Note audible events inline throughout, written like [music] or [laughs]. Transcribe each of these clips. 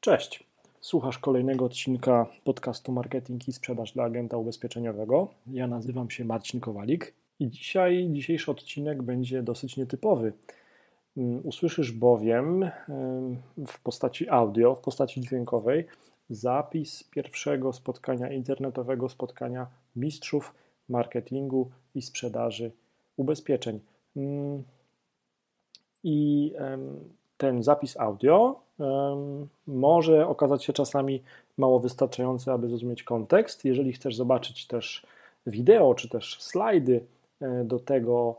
Cześć. Słuchasz kolejnego odcinka podcastu Marketing i Sprzedaż dla Agenta Ubezpieczeniowego. Ja nazywam się Marcin Kowalik i dzisiaj dzisiejszy odcinek będzie dosyć nietypowy. Mm, usłyszysz bowiem w postaci audio, w postaci dźwiękowej zapis pierwszego spotkania internetowego, spotkania mistrzów marketingu i sprzedaży ubezpieczeń. Mm, I ten zapis audio może okazać się czasami mało wystarczający, aby zrozumieć kontekst. Jeżeli chcesz zobaczyć też wideo czy też slajdy e, do tego,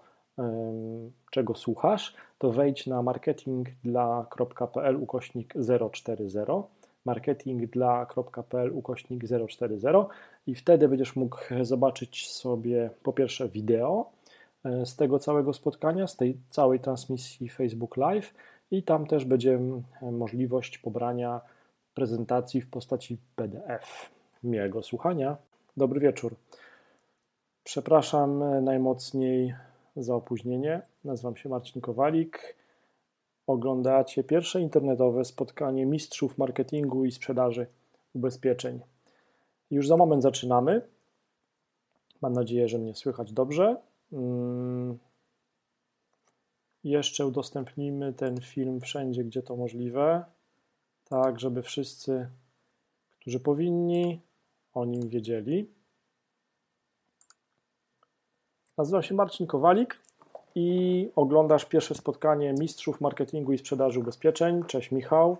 czego słuchasz, to wejdź na marketingdla.pl ukośnik 040 marketingdla.pl ukośnik 040 i wtedy będziesz mógł zobaczyć sobie po pierwsze wideo e, z tego całego spotkania, z tej całej transmisji Facebook Live, i tam też będzie możliwość pobrania prezentacji w postaci PDF. Miłego słuchania. Dobry wieczór. Przepraszam najmocniej za opóźnienie. Nazywam się Marcin Kowalik. Oglądacie pierwsze internetowe spotkanie mistrzów marketingu i sprzedaży ubezpieczeń. Już za moment zaczynamy. Mam nadzieję, że mnie słychać dobrze. Jeszcze udostępnimy ten film wszędzie, gdzie to możliwe, tak żeby wszyscy, którzy powinni, o nim wiedzieli. Nazywam się Marcin Kowalik i oglądasz pierwsze spotkanie mistrzów marketingu i sprzedaży ubezpieczeń. Cześć Michał.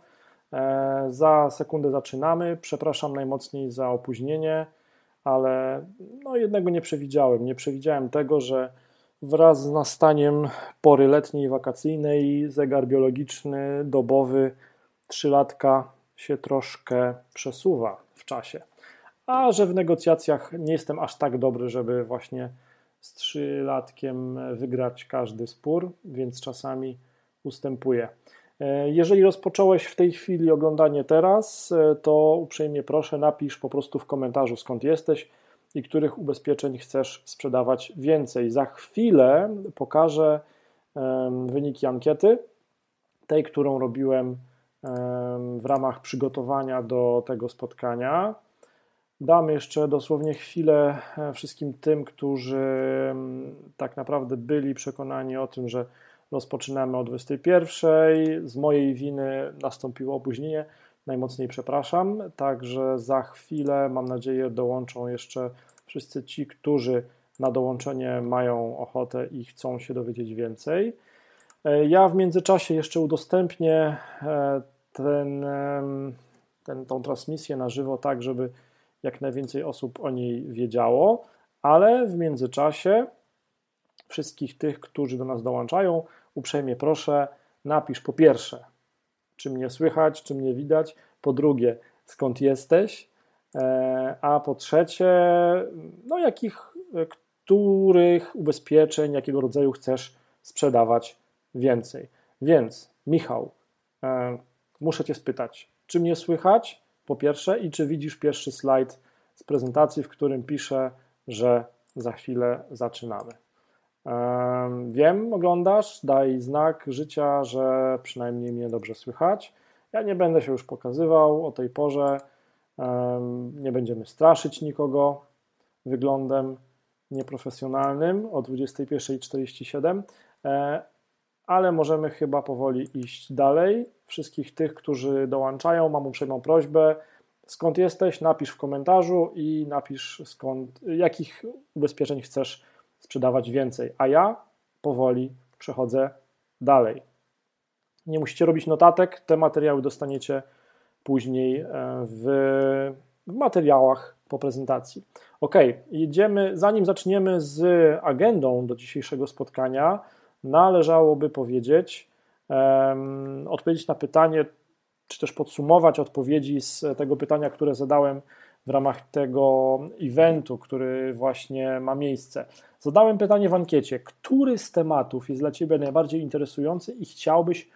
E, za sekundę zaczynamy. Przepraszam najmocniej za opóźnienie, ale no jednego nie przewidziałem. Nie przewidziałem tego, że Wraz z nastaniem pory letniej wakacyjnej zegar biologiczny dobowy trzylatka się troszkę przesuwa w czasie. A że w negocjacjach nie jestem aż tak dobry, żeby właśnie z trzylatkiem wygrać każdy spór, więc czasami ustępuję. Jeżeli rozpocząłeś w tej chwili oglądanie teraz, to uprzejmie proszę napisz po prostu w komentarzu skąd jesteś i których ubezpieczeń chcesz sprzedawać więcej. Za chwilę pokażę wyniki ankiety, tej, którą robiłem w ramach przygotowania do tego spotkania. Dam jeszcze dosłownie chwilę e, wszystkim tym, którzy tak naprawdę byli przekonani o tym, że rozpoczynamy o 21. Z mojej winy nastąpiło opóźnienie najmocniej przepraszam. Także za chwilę, mam nadzieję, dołączą jeszcze wszyscy ci, którzy na dołączenie mają ochotę i chcą się dowiedzieć więcej. E, ja w międzyczasie jeszcze udostępnię e, ten, ten, tą transmisję na żywo, tak żeby jak najwięcej osób o niej wiedziało, ale w międzyczasie wszystkich tych, którzy do nas dołączają, uprzejmie proszę, napisz po pierwsze, czy mnie słychać, czy mnie widać. Po drugie, skąd jesteś. E, a po trzecie, no jakich, których ubezpieczeń, jakiego rodzaju chcesz sprzedawać więcej. Więc, Michał, e, muszę Cię spytać, czy mnie słychać? Po pierwsze, i czy widzisz pierwszy slajd z prezentacji, w którym piszę, że za chwilę zaczynamy. Wiem, oglądasz, daj znak życia, że przynajmniej mnie dobrze słychać. Ja nie będę się już pokazywał o tej porze, nie będziemy straszyć nikogo wyglądem nieprofesjonalnym o 21.47, e, ale możemy chyba powoli iść dalej. Wszystkich tych, którzy dołączają, mam uprzejmą prośbę, skąd jesteś, napisz w komentarzu i napisz skąd, jakich ubezpieczeń chcesz sprzedawać więcej, a ja powoli przechodzę dalej. Nie musicie robić notatek, te materiały dostaniecie później e, w, w materiałach po prezentacji. Ok, jedziemy, zanim zaczniemy z agendą do dzisiejszego spotkania, należałoby powiedzieć, um, odpowiedzieć na pytanie, czy też podsumować odpowiedzi z tego pytania, które zadałem w ramach tego eventu, który właśnie ma miejsce. Zadałem pytanie w ankiecie, który z tematów jest dla Ciebie najbardziej interesujący i chciałbyś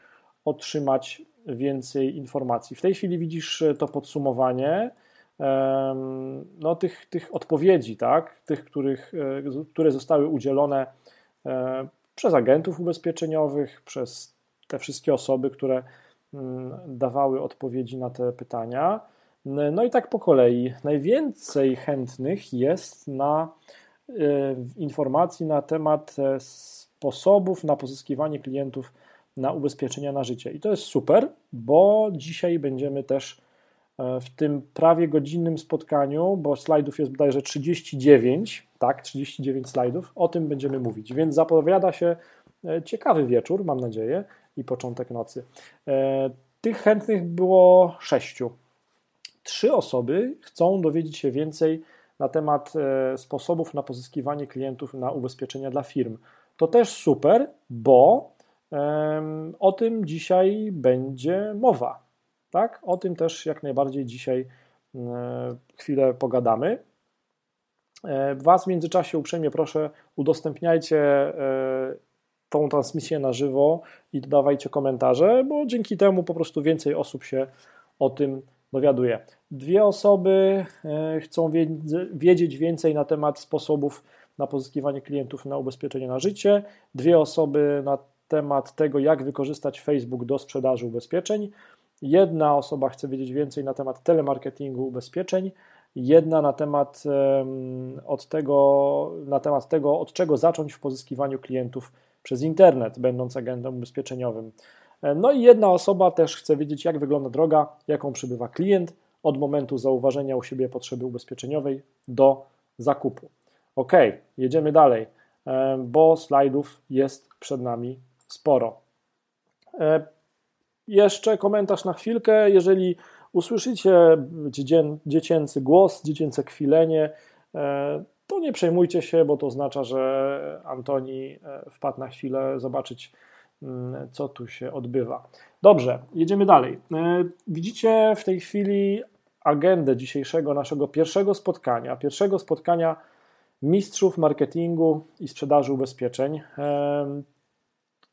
otrzymać więcej informacji. W tej chwili widzisz to podsumowanie no, tych, tych odpowiedzi, tak? tych, których, e, które zostały udzielone e, przez agentów ubezpieczeniowych, przez te wszystkie osoby, które mm, dawały odpowiedzi na te pytania. No i tak po kolei. Najwięcej chętnych jest na e, informacji na temat e, sposobów na pozyskiwanie klientów na ubezpieczenia na życie. I to jest super, bo dzisiaj będziemy też e, w tym prawie godzinnym spotkaniu, bo slajdów jest bodajże 39, tak, 39 slajdów, o tym będziemy mówić. Więc zapowiada się ciekawy wieczór, mam nadzieję, i początek nocy. Tych chętnych było sześciu trzy osoby chcą dowiedzieć się więcej na temat e, sposobów na pozyskiwanie klientów na ubezpieczenia dla firm. To też super, bo o tym dzisiaj będzie mowa. Tak? O tym też jak najbardziej dzisiaj e, chwilę pogadamy. E, was w międzyczasie uprzejmie proszę, udostępniajcie tą transmisję na żywo i dodawajcie komentarze, bo dzięki temu po prostu więcej osób się o tym dowiaduje. Dwie osoby e, chcą wiedzieć więcej na temat sposobów na pozyskiwanie klientów na ubezpieczenie na życie, dwie osoby na temat tego, jak wykorzystać Facebook do sprzedaży ubezpieczeń. Jedna osoba chce wiedzieć więcej na temat telemarketingu ubezpieczeń, jedna na temat, od tego, na temat tego, od czego zacząć w pozyskiwaniu klientów przez internet, będąc agentem ubezpieczeniowym. E, no i jedna osoba też chce wiedzieć, jak wygląda droga, jaką przybywa klient od momentu zauważenia u siebie potrzeby ubezpieczeniowej do zakupu. Ok, jedziemy dalej, e, bo slajdów jest przed nami sporo. E, jeszcze komentarz na chwilkę. Jeżeli usłyszycie dziecięcy głos, dziecięce kwilenie, to nie przejmujcie się, bo to oznacza, że Antoni wpadł na chwilę zobaczyć co tu się odbywa. Dobrze, jedziemy dalej. E, widzicie w tej chwili agendę dzisiejszego naszego pierwszego spotkania, pierwszego spotkania mistrzów marketingu i sprzedaży ubezpieczeń. E,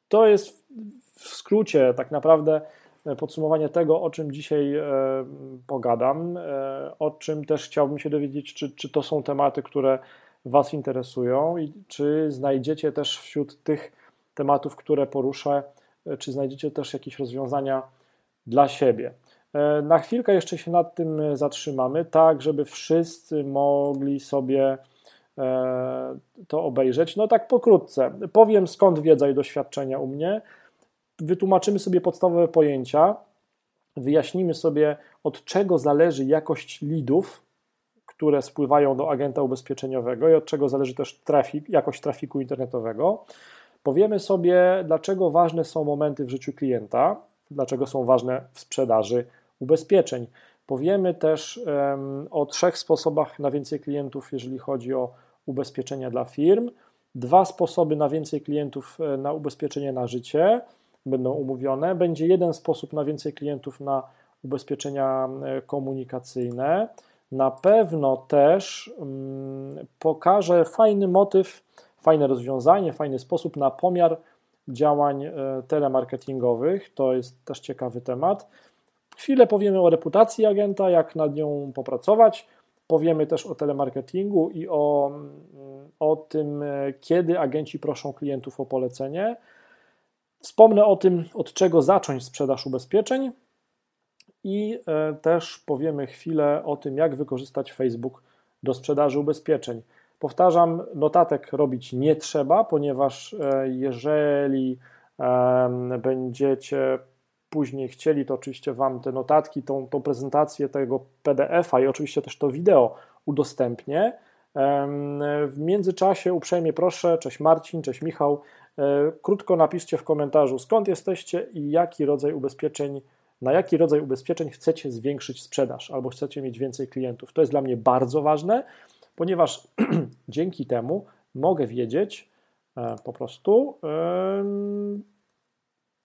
to jest w skrócie tak naprawdę podsumowanie tego, o czym dzisiaj e, pogadam, o czym też chciałbym się dowiedzieć, czy, czy to są tematy, które Was interesują i czy znajdziecie też wśród tych tematów, które poruszę, e, czy znajdziecie też jakieś rozwiązania dla siebie. E, na chwilkę jeszcze się nad tym e, zatrzymamy, tak żeby wszyscy mogli sobie to obejrzeć. No tak pokrótce. Powiem skąd wiedza i doświadczenia u mnie. Wytłumaczymy sobie podstawowe pojęcia, wyjaśnimy sobie od czego zależy jakość lidów, które spływają do agenta ubezpieczeniowego i od czego zależy też trafik, jakość trafiku internetowego. Powiemy sobie, dlaczego ważne są momenty w życiu klienta, dlaczego są ważne w sprzedaży ubezpieczeń. Powiemy też um, o trzech sposobach na więcej klientów, jeżeli chodzi o ubezpieczenia dla firm. Dwa sposoby na więcej klientów e, na ubezpieczenie na życie będą umówione. Będzie jeden sposób na więcej klientów na ubezpieczenia e, komunikacyjne. Na pewno też um, pokażę fajny motyw fajne rozwiązanie, fajny sposób na pomiar działań e, telemarketingowych. To jest też ciekawy temat. Chwilę powiemy o reputacji agenta, jak nad nią popracować. Powiemy też o telemarketingu i o, mm, o tym, e, kiedy agenci proszą klientów o polecenie. Wspomnę o tym, od czego zacząć sprzedaż ubezpieczeń i e, też powiemy chwilę o tym, jak wykorzystać Facebook do sprzedaży ubezpieczeń. Powtarzam, notatek robić nie trzeba, ponieważ e, jeżeli będziecie później chcieli, to oczywiście Wam te notatki, tą, tą prezentację tego PDF-a i oczywiście też to wideo udostępnię. W międzyczasie uprzejmie proszę, cześć Marcin, cześć Michał, e, krótko napiszcie w komentarzu skąd jesteście i jaki rodzaj ubezpieczeń, na jaki rodzaj ubezpieczeń chcecie zwiększyć sprzedaż albo chcecie mieć więcej klientów. To jest dla mnie bardzo ważne ponieważ [clears throat] dzięki temu mogę wiedzieć e, po prostu,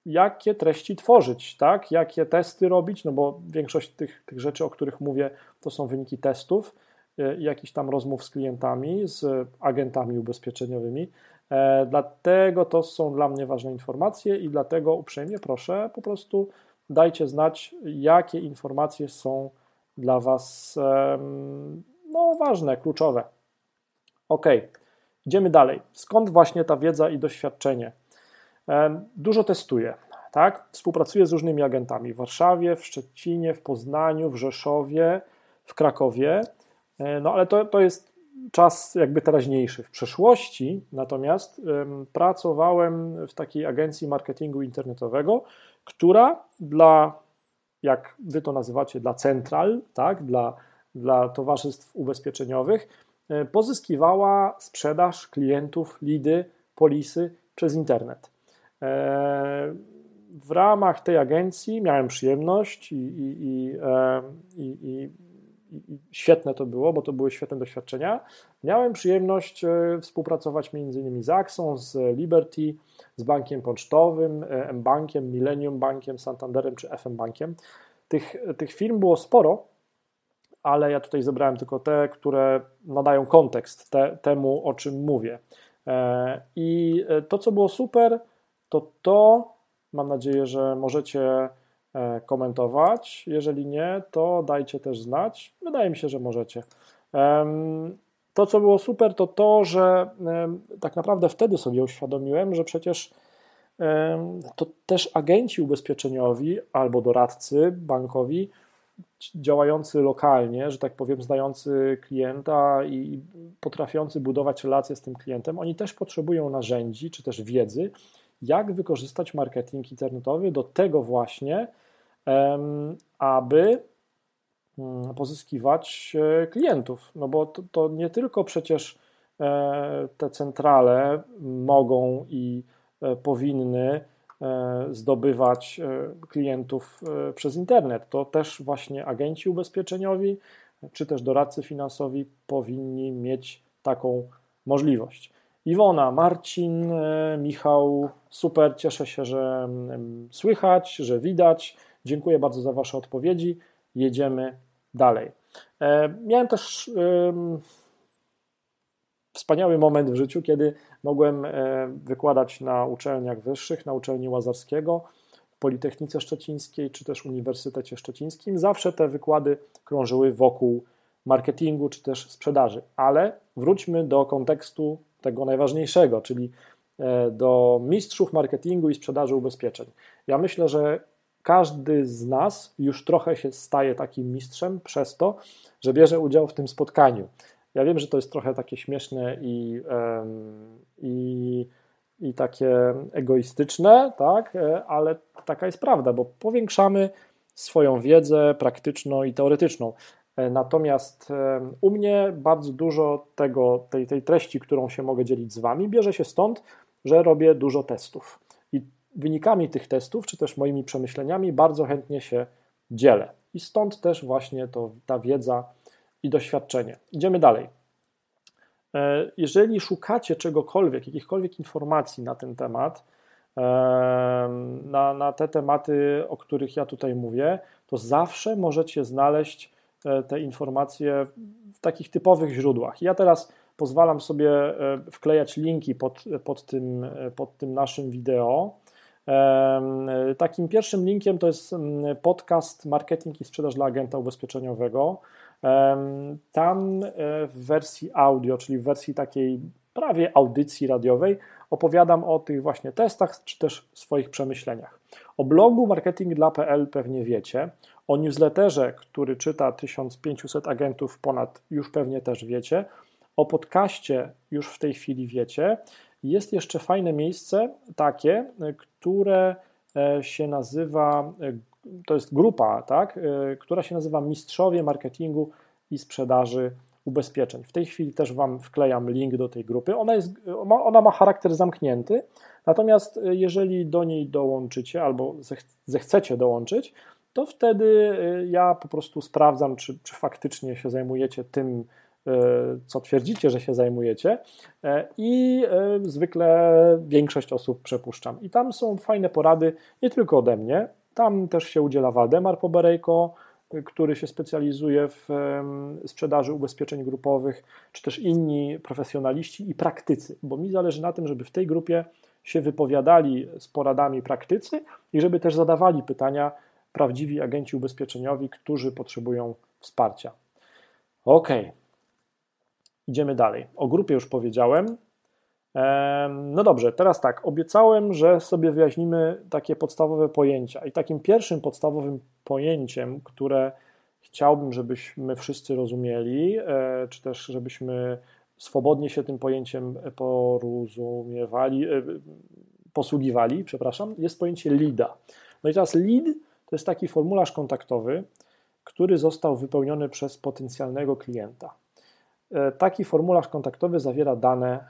jakie treści tworzyć, tak? jakie testy robić, no bo większość tych, tych rzeczy, o których mówię, to są wyniki testów, e, jakichś tam rozmów z klientami, z agentami ubezpieczeniowymi. E, dlatego to są dla mnie ważne informacje i dlatego uprzejmie proszę, po prostu dajcie znać, jakie informacje są dla Was no ważne, kluczowe. Ok, idziemy dalej. Skąd właśnie ta wiedza i doświadczenie? Dużo testuję. tak? Współpracuję z różnymi agentami w Warszawie, w Szczecinie, w Poznaniu, w Rzeszowie, w Krakowie, e, no ale to, to jest czas jakby teraźniejszy. W przeszłości natomiast pracowałem w takiej agencji marketingu internetowego, która dla, jak wy to nazywacie, dla central, tak, dla, dla towarzystw ubezpieczeniowych, e, pozyskiwała sprzedaż klientów, lidy, polisy przez internet. E, w ramach tej agencji miałem przyjemność i, i, i, i, i świetne to było, bo to były świetne doświadczenia. Miałem przyjemność e, współpracować m.in. z Axą, z Liberty, z Bankiem Pocztowym, e, M-Bankiem, Millennium Bankiem, Santanderem czy FM Bankiem. Tych, tych firm było sporo, ale ja tutaj zebrałem tylko te, które nadają kontekst te, temu, o czym mówię. E, I to, co było super, to to, mam nadzieję, że możecie E, komentować. Jeżeli nie, to dajcie też znać. Wydaje mi się, że możecie. To, co było super, to to, że tak naprawdę wtedy sobie uświadomiłem, że przecież to też agenci ubezpieczeniowi albo doradcy bankowi działający lokalnie, że tak powiem, znający klienta i potrafiący budować relacje z tym klientem, oni też potrzebują narzędzi czy też wiedzy, jak wykorzystać marketing internetowy do tego właśnie, aby mm, pozyskiwać e, klientów. No bo to, to nie tylko przecież e, te centrale mogą i e, powinny zdobywać klientów przez internet. To też właśnie agenci ubezpieczeniowi czy też doradcy finansowi powinni mieć taką możliwość. Iwona, Marcin, Michał, super, cieszę się, że mm, słychać, że widać. Dziękuję bardzo za Wasze odpowiedzi. Jedziemy dalej. E, miałem też wspaniały moment w życiu, kiedy mogłem e, wykładać na uczelniach wyższych, na uczelni Łazarskiego, Politechnice Szczecińskiej czy też Uniwersytecie Szczecińskim. Zawsze te wykłady krążyły wokół marketingu czy też sprzedaży, ale wróćmy do kontekstu tego najważniejszego, czyli e, do mistrzów marketingu i sprzedaży ubezpieczeń. Ja myślę, że każdy z nas już trochę się staje takim mistrzem przez to, że bierze udział w tym spotkaniu. Ja wiem, że to jest trochę takie śmieszne i, i, i takie egoistyczne, tak? E, ale taka jest prawda, bo powiększamy swoją wiedzę praktyczną i teoretyczną. E, natomiast u mnie bardzo dużo tego, tej, tej treści, którą się mogę dzielić z Wami, bierze się stąd, że robię dużo testów wynikami tych testów, czy też moimi przemyśleniami bardzo chętnie się dzielę. I stąd też właśnie to, ta wiedza i doświadczenie. Idziemy dalej. E, jeżeli szukacie czegokolwiek, jakichkolwiek informacji na ten temat, e, na, na te tematy, o których ja tutaj mówię, to zawsze możecie znaleźć e, te informacje w takich typowych źródłach. Ja teraz pozwalam sobie wklejać linki pod, pod, tym, pod tym naszym wideo. Takim pierwszym linkiem to jest mm, podcast Marketing i sprzedaż dla agenta ubezpieczeniowego. Tam e, w wersji audio, czyli w wersji takiej prawie audycji radiowej, opowiadam o tych właśnie testach czy też swoich przemyśleniach. O blogu marketing.pl pewnie wiecie. O newsletterze, który czyta 1500 agentów ponad, już pewnie też wiecie. O podcaście już w tej chwili wiecie. Jest jeszcze fajne miejsce, takie, które e, się nazywa, to jest grupa, tak, e, która się nazywa Mistrzowie Marketingu i Sprzedaży Ubezpieczeń. W tej chwili też Wam wklejam link do tej grupy. Ona, jest, ona ma charakter zamknięty, natomiast jeżeli do niej dołączycie albo zechcecie dołączyć, to wtedy ja po prostu sprawdzam, czy, czy faktycznie się zajmujecie tym, E, co twierdzicie, że się zajmujecie e, i e, zwykle większość osób przepuszczam. I tam są fajne porady, nie tylko ode mnie, tam też się udziela Waldemar Poberejko, który się specjalizuje w sprzedaży ubezpieczeń grupowych, czy też inni profesjonaliści i praktycy, bo mi zależy na tym, żeby w tej grupie się wypowiadali z poradami praktycy i żeby też zadawali pytania prawdziwi agenci ubezpieczeniowi, którzy potrzebują wsparcia. Ok, Idziemy dalej. O grupie już powiedziałem. No dobrze, teraz tak, obiecałem, że sobie wyjaśnimy takie podstawowe pojęcia. I takim pierwszym podstawowym pojęciem, które chciałbym, żebyśmy wszyscy rozumieli, e, czy też żebyśmy swobodnie się tym pojęciem porozumiewali, e, posługiwali, przepraszam, jest pojęcie LIDA. No i teraz LID to jest taki formularz kontaktowy, który został wypełniony przez potencjalnego klienta. E, taki formularz kontaktowy zawiera dane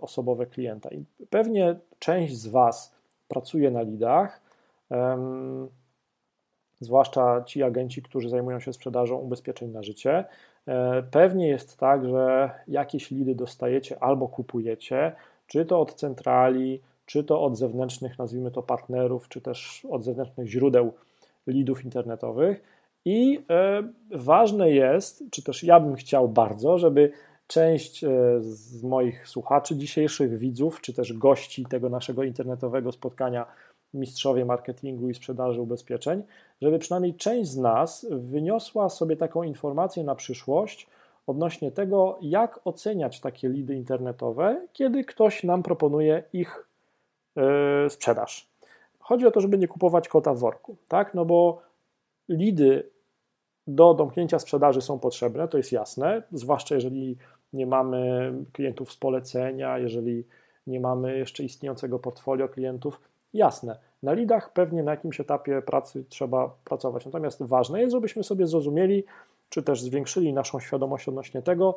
osobowe klienta. I pewnie część z Was pracuje na lidach, zwłaszcza ci agenci, którzy zajmują się sprzedażą ubezpieczeń na życie. E, pewnie jest tak, że jakieś lidy dostajecie albo kupujecie, czy to od centrali, czy to od zewnętrznych, nazwijmy to partnerów, czy też od zewnętrznych źródeł lidów internetowych. I e, ważne jest, czy też ja bym chciał bardzo, żeby część e, z moich słuchaczy dzisiejszych, widzów, czy też gości tego naszego internetowego spotkania mistrzowie marketingu i sprzedaży ubezpieczeń, żeby przynajmniej część z nas wyniosła sobie taką informację na przyszłość odnośnie tego, jak oceniać takie lidy internetowe, kiedy ktoś nam proponuje ich yy, sprzedaż. Chodzi o to, żeby nie kupować kota w worku, tak? No bo lidy do domknięcia sprzedaży są potrzebne, to jest jasne, zwłaszcza jeżeli nie mamy klientów z polecenia, jeżeli nie mamy jeszcze istniejącego portfolio klientów, Jasne, na lidach pewnie na jakimś etapie pracy trzeba pracować. Natomiast ważne jest, żebyśmy sobie zrozumieli, czy też zwiększyli naszą świadomość odnośnie tego,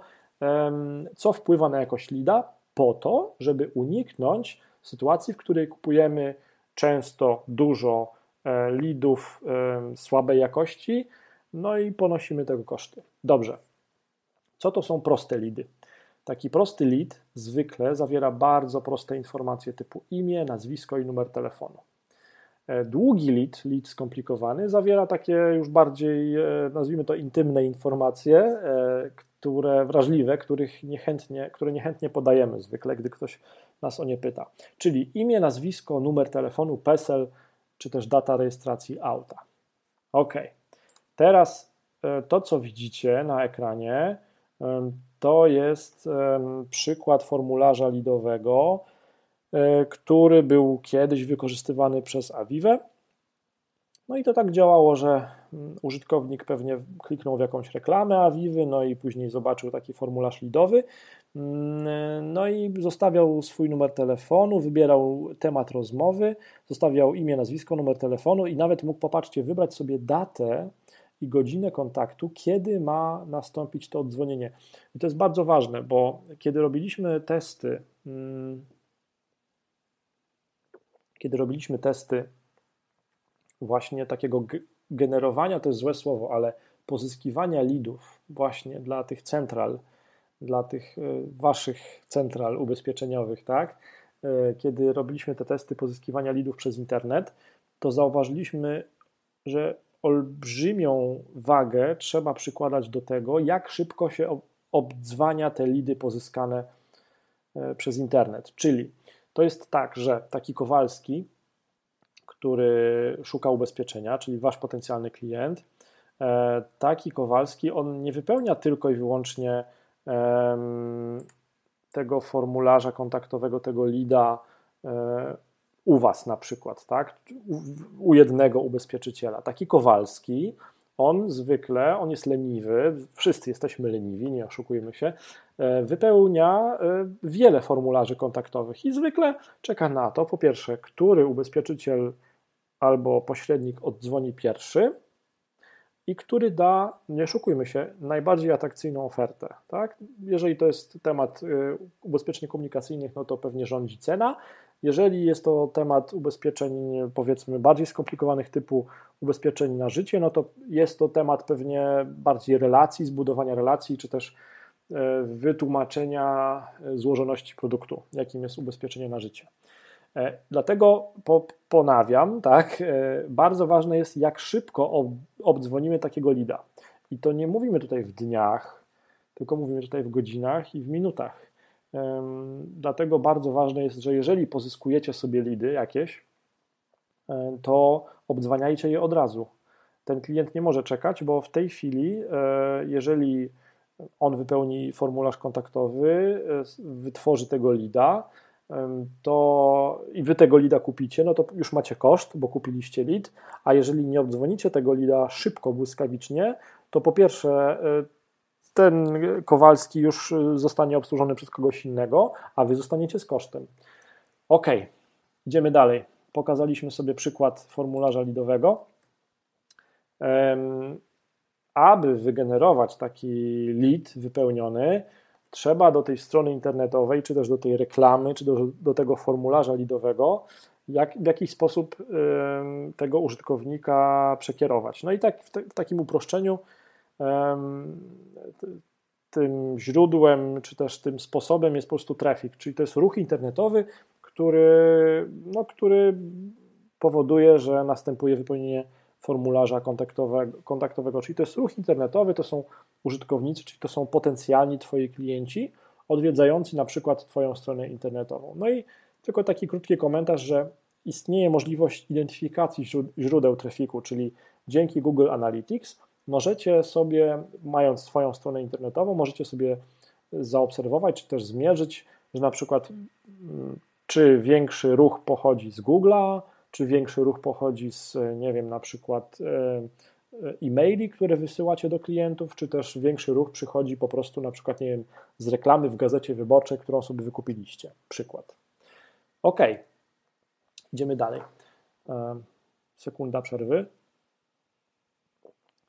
co wpływa na jakość lida, po to, żeby uniknąć sytuacji, w której kupujemy często dużo e, lidów słabej jakości, no i ponosimy tego koszty. Dobrze. Co to są proste lidy? Taki prosty lead zwykle zawiera bardzo proste informacje typu imię, nazwisko i numer telefonu. E, długi lead, lead skomplikowany, zawiera takie już bardziej, e, nazwijmy to, intymne informacje, e, które wrażliwe, których niechętnie, które niechętnie podajemy zwykle, gdy ktoś nas o nie pyta. Czyli imię, nazwisko, numer telefonu, PESEL, czy też data rejestracji auta. Ok. Teraz to, co widzicie na ekranie, to jest przykład formularza lidowego, e, który był kiedyś wykorzystywany przez Avive. No i to tak działało, że mm, użytkownik pewnie kliknął w jakąś reklamę Avivy, no i później zobaczył taki formularz lidowy, mm, no i zostawiał swój numer telefonu, wybierał temat rozmowy, zostawiał imię, nazwisko, numer telefonu i nawet mógł, popatrzcie, wybrać sobie datę, i godzinę kontaktu, kiedy ma nastąpić to oddzwonienie. I to jest bardzo ważne, bo kiedy robiliśmy testy, mm, kiedy robiliśmy testy właśnie takiego generowania, to jest złe słowo, ale pozyskiwania lidów właśnie dla tych central, dla tych e, waszych central ubezpieczeniowych, tak? E, kiedy robiliśmy te testy pozyskiwania lidów przez internet, to zauważyliśmy, że olbrzymią wagę trzeba przykładać do tego, jak szybko się obdzwania te lidy pozyskane e, przez internet. Czyli to jest tak, że taki Kowalski, który szuka ubezpieczenia, czyli wasz potencjalny klient, e, taki Kowalski, on nie wypełnia tylko i wyłącznie tego formularza kontaktowego, tego lida e, u Was na przykład, tak? U, jednego ubezpieczyciela. Taki Kowalski, on zwykle, on jest leniwy, wszyscy jesteśmy leniwi, nie oszukujmy się, e, wypełnia e, wiele formularzy kontaktowych i zwykle czeka na to, po pierwsze, który ubezpieczyciel albo pośrednik oddzwoni pierwszy i który da, nie oszukujmy się, najbardziej atrakcyjną ofertę. Tak? Jeżeli to jest temat e, ubezpieczeń komunikacyjnych, no to pewnie rządzi cena, jeżeli jest to temat ubezpieczeń, powiedzmy, bardziej skomplikowanych, typu ubezpieczeń na życie, no to jest to temat pewnie bardziej relacji, zbudowania relacji, czy też e, wytłumaczenia złożoności produktu, jakim jest ubezpieczenie na życie. E, dlatego po, ponawiam, tak, e, bardzo ważne jest, jak szybko obdzwonimy takiego lida. I to nie mówimy tutaj w dniach, tylko mówimy tutaj w godzinach i w minutach. Dlatego bardzo ważne jest, że jeżeli pozyskujecie sobie lidy jakieś, to obdzwaniajcie je od razu. Ten klient nie może czekać, bo w tej chwili, e, jeżeli on wypełni formularz kontaktowy, wytworzy tego lida, to i wy tego lida kupicie, no to już macie koszt, bo kupiliście lid, a jeżeli nie obdzwonicie tego lida szybko, błyskawicznie, to po pierwsze ten Kowalski już zostanie obsłużony przez kogoś innego, a wy zostaniecie z kosztem. Ok, idziemy dalej. Pokazaliśmy sobie przykład formularza lidowego. Aby wygenerować taki lead wypełniony, trzeba do tej strony internetowej, czy też do tej reklamy, czy do, do tego formularza lidowego, jak, w jakiś sposób y, tego użytkownika przekierować. No i tak w, te, w takim uproszczeniu y, tym źródłem, czy też tym sposobem jest po prostu traffic, czyli to jest ruch internetowy, który, no, który powoduje, że następuje wypełnienie formularza kontaktowego, kontaktowego, czyli to jest ruch internetowy, to są użytkownicy, czyli to są potencjalni Twoi klienci odwiedzający na przykład Twoją stronę internetową. No i tylko taki krótki komentarz, że istnieje możliwość identyfikacji źródeł trafiku, czyli dzięki Google Analytics możecie sobie, mając swoją stronę internetową, możecie sobie zaobserwować, czy też zmierzyć, że na przykład mm, czy większy ruch pochodzi z Google'a, czy większy ruch pochodzi z, nie wiem, na przykład e, e, e-maili, które wysyłacie do klientów, czy też większy ruch przychodzi po prostu na przykład, nie wiem, z reklamy w gazecie wyborczej, którą sobie wykupiliście. Przykład. Ok, idziemy dalej. E, sekunda przerwy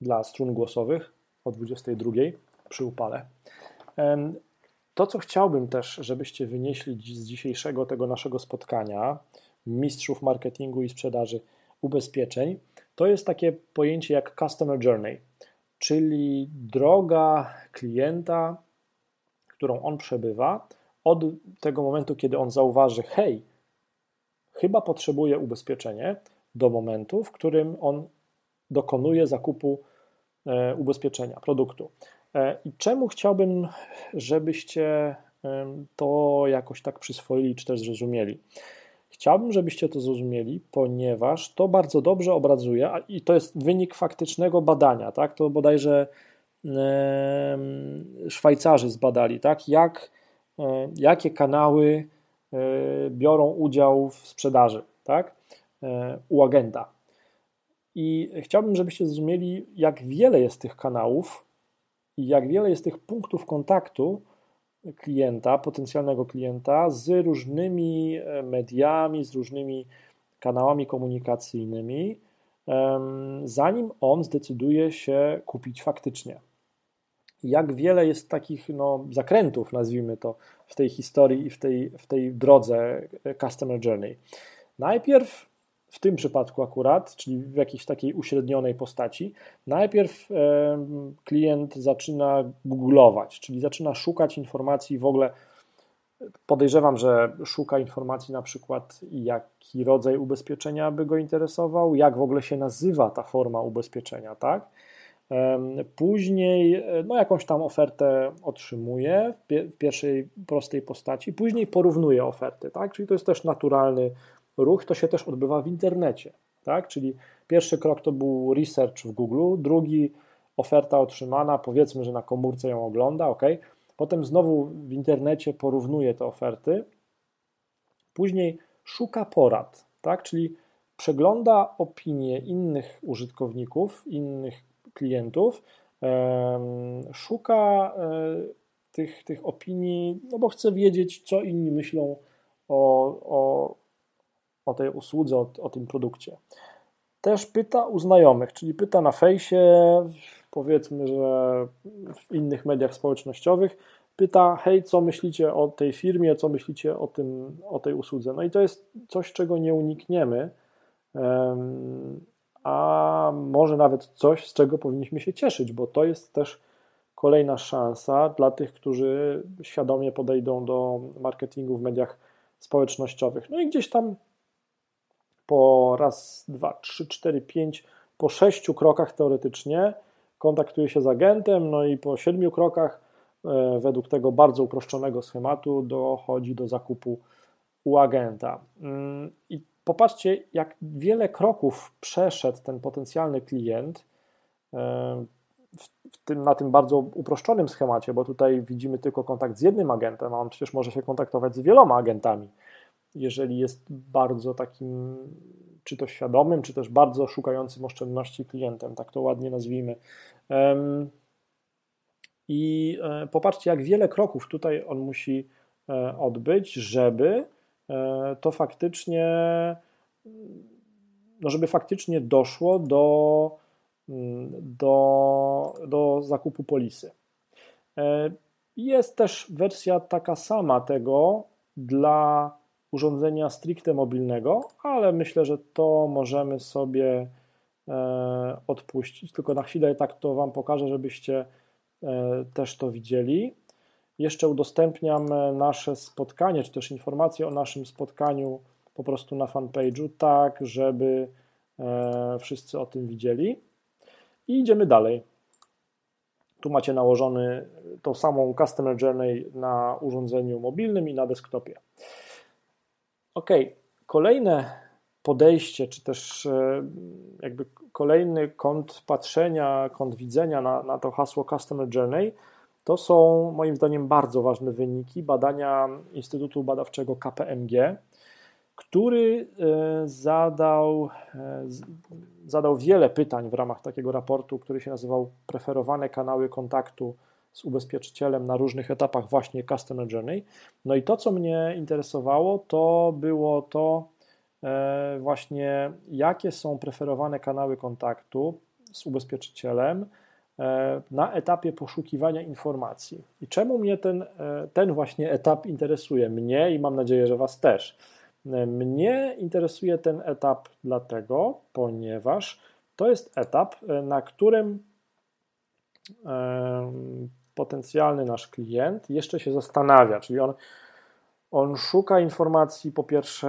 dla strun głosowych o 22 przy upale. To, co chciałbym też, żebyście wynieśli z dzisiejszego tego naszego spotkania, mistrzów marketingu i sprzedaży ubezpieczeń, to jest takie pojęcie jak Customer Journey, czyli droga klienta, którą on przebywa od tego momentu, kiedy on zauważy, hej, chyba potrzebuje ubezpieczenie, do momentu, w którym on dokonuje zakupu ubezpieczenia, produktu. E, I czemu chciałbym, żebyście to jakoś tak przyswoili, czy też zrozumieli? Chciałbym, żebyście to zrozumieli, ponieważ to bardzo dobrze obrazuje i to jest wynik faktycznego badania, tak? To bodajże Szwajcarzy zbadali, tak? Jak, e, jakie kanały e, biorą udział w sprzedaży, tak? E, u agenta. I chciałbym, żebyście zrozumieli, jak wiele jest tych kanałów i jak wiele jest tych punktów kontaktu, klienta, potencjalnego klienta z różnymi e, mediami, z różnymi kanałami komunikacyjnymi, zanim on zdecyduje się kupić faktycznie. Jak wiele jest takich no, zakrętów, nazwijmy to, w tej historii i w tej, w tej drodze e, Customer Journey. Najpierw w tym przypadku akurat, czyli w jakiejś takiej uśrednionej postaci, najpierw klient zaczyna googlować, czyli zaczyna szukać informacji w ogóle. Podejrzewam, że szuka informacji na przykład, jaki rodzaj ubezpieczenia by go interesował, jak w ogóle się nazywa ta forma ubezpieczenia, tak? Później no, jakąś tam ofertę otrzymuje w pierwszej prostej postaci, później porównuje oferty, tak? Czyli to jest też naturalny ruch to się też odbywa w internecie. Tak? Czyli pierwszy krok to był research w Google, drugi oferta otrzymana, powiedzmy, że na komórce ją ogląda, ok. Potem znowu w internecie porównuje te oferty, później szuka porad, tak? czyli przegląda opinie innych użytkowników, innych klientów, szuka e, tych, tych opinii, no bo chce wiedzieć, co inni myślą o, o, o tej usłudze, o, o tym produkcie. Też pyta u znajomych, czyli pyta na fejsie, powiedzmy, że w innych mediach społecznościowych, pyta, hej, co myślicie o tej firmie, co myślicie o, tym, o tej usłudze. No i to jest coś, czego nie unikniemy, a może nawet coś, z czego powinniśmy się cieszyć, bo to jest też kolejna szansa dla tych, którzy świadomie podejdą do marketingu w mediach społecznościowych. No i gdzieś tam po raz, dwa, trzy, cztery, pięć, po sześciu krokach teoretycznie kontaktuje się z agentem, no i po siedmiu krokach e, według tego bardzo uproszczonego schematu dochodzi do zakupu u agenta. Mm, I popatrzcie, jak wiele kroków przeszedł ten potencjalny klient e, tym, na tym bardzo uproszczonym schemacie, bo tutaj widzimy tylko kontakt z jednym agentem, a on przecież może się kontaktować z wieloma agentami. Jeżeli jest bardzo takim, czy to świadomym, czy też bardzo szukającym oszczędności klientem, tak to ładnie nazwijmy. I e, popatrzcie, jak wiele kroków tutaj on musi e, odbyć, żeby e, to faktycznie, no żeby faktycznie doszło do, mm, do, do zakupu polisy. Jest też wersja taka sama tego dla urządzenia stricte mobilnego, ale myślę, że to możemy sobie odpuścić. Tylko na chwilę tak to Wam pokażę, żebyście E, też to widzieli. Jeszcze udostępniam e, nasze spotkanie, czy też informacje o naszym spotkaniu po prostu na fanpage'u, tak żeby e, wszyscy o tym widzieli. I idziemy dalej. Tu macie nałożony tą samą Customer Journey na urządzeniu mobilnym i na desktopie. Ok, kolejne podejście, czy też jakby kolejny kąt patrzenia, kąt widzenia na, na to hasło Customer Journey, to są moim zdaniem bardzo ważne wyniki badania Instytutu Badawczego KPMG, który e, zadał, e, zadał wiele pytań w ramach takiego raportu, który się nazywał Preferowane kanały kontaktu z ubezpieczycielem na różnych etapach właśnie Customer Journey. No i to, co mnie interesowało, to było to, E, właśnie jakie są preferowane kanały kontaktu z ubezpieczycielem e, na etapie poszukiwania informacji. I czemu mnie ten, e, ten właśnie etap interesuje? Mnie i mam nadzieję, że Was też. Mnie interesuje ten etap dlatego, ponieważ to jest etap, na którym potencjalny nasz klient jeszcze się zastanawia, czyli on on szuka informacji po pierwsze,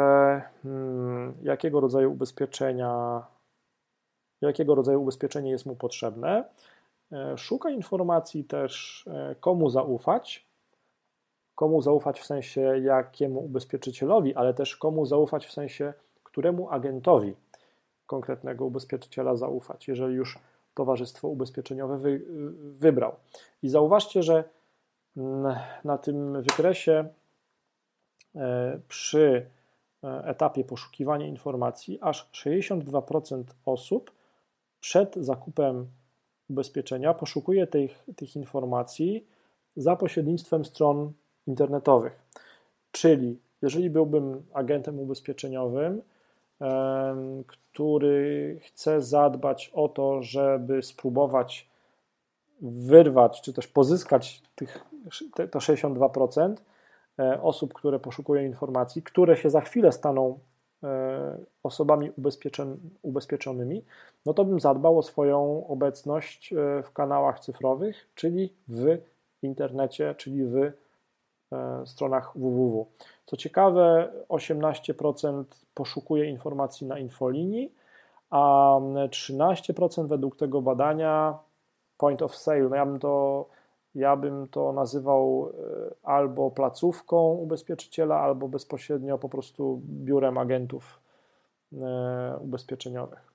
hmm, jakiego rodzaju ubezpieczenia, jakiego rodzaju ubezpieczenie jest mu potrzebne. E, szuka informacji też, e, komu zaufać. Komu zaufać w sensie jakiemu ubezpieczycielowi, ale też komu zaufać w sensie któremu agentowi konkretnego ubezpieczyciela zaufać, jeżeli już towarzystwo ubezpieczeniowe wy, wybrał. I zauważcie, że mm, na tym wykresie E, przy e, etapie poszukiwania informacji aż 62% osób przed zakupem ubezpieczenia poszukuje tych, tych informacji za pośrednictwem stron internetowych. Czyli jeżeli byłbym agentem ubezpieczeniowym, który chce zadbać o to, żeby spróbować wyrwać, czy też pozyskać tych, te, to 62%, E, osób, które poszukują informacji, które się za chwilę staną e, osobami ubezpieczonymi, no to bym zadbał o swoją obecność e, w kanałach cyfrowych, czyli w internecie, czyli w stronach www. Co ciekawe, 18% poszukuje informacji na infolinii, a 13% według tego badania point of sale, no ja bym to ja bym to nazywał e, albo placówką ubezpieczyciela, albo bezpośrednio po prostu biurem agentów e, ubezpieczeniowych.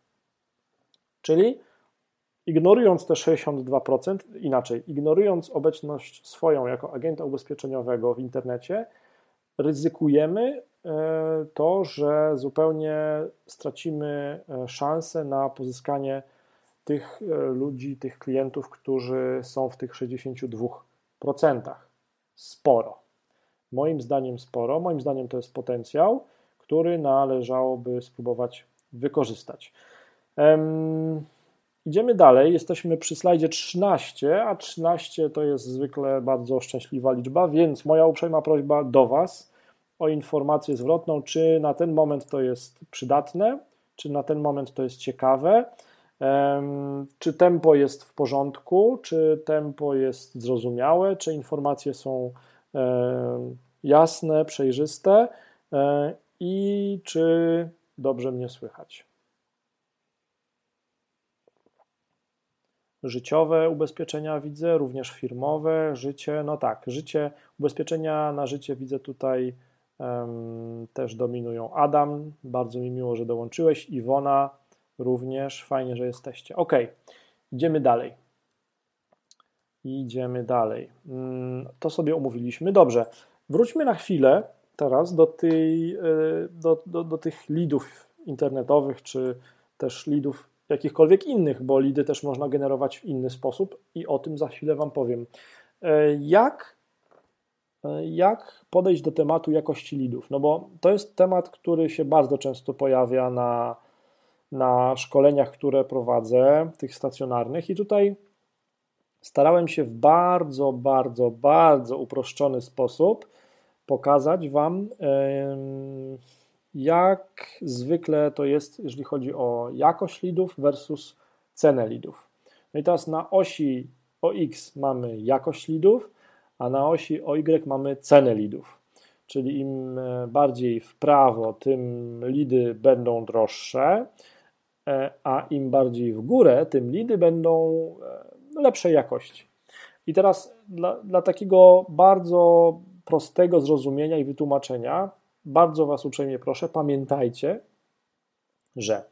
Czyli ignorując te 62%, inaczej, ignorując obecność swoją jako agenta ubezpieczeniowego w internecie, ryzykujemy e, to, że zupełnie stracimy szansę na pozyskanie tych e, ludzi, tych klientów, którzy są w tych 62%. Sporo. Moim zdaniem sporo. Moim zdaniem to jest potencjał, który należałoby spróbować wykorzystać. Um, idziemy dalej. Jesteśmy przy slajdzie 13, a 13 to jest zwykle bardzo szczęśliwa liczba, więc moja uprzejma prośba do Was o informację zwrotną, czy na ten moment to jest przydatne, czy na ten moment to jest ciekawe czy tempo jest w porządku, czy tempo jest zrozumiałe, czy informacje są jasne, przejrzyste e, i czy dobrze mnie słychać. Życiowe ubezpieczenia widzę, również firmowe, życie, no tak, życie, ubezpieczenia na życie widzę tutaj um, też dominują. Adam, bardzo mi miło, że dołączyłeś, Iwona, również. Fajnie, że jesteście. Ok, idziemy dalej. Idziemy dalej. Mm, to sobie omówiliśmy. Dobrze, wróćmy na chwilę teraz do, tej, e, do, do, do tych lidów internetowych, czy też lidów jakichkolwiek innych, bo lidy też można generować w inny sposób i o tym za chwilę Wam powiem. E, jak, e, jak podejść do tematu jakości lidów? No bo to jest temat, który się bardzo często pojawia na, na szkoleniach, które prowadzę, tych stacjonarnych i tutaj starałem się w bardzo, bardzo, bardzo uproszczony sposób pokazać Wam, jak zwykle to jest, jeżeli chodzi o jakość lidów versus cenę lidów. No i teraz na osi OX mamy jakość lidów, a na osi OY mamy cenę lidów. Czyli im e, bardziej w prawo, tym lidy będą droższe, e, a im bardziej w górę, tym lidy będą e, lepszej jakości. I teraz dla, dla takiego bardzo prostego zrozumienia i wytłumaczenia, bardzo Was uprzejmie proszę, pamiętajcie, że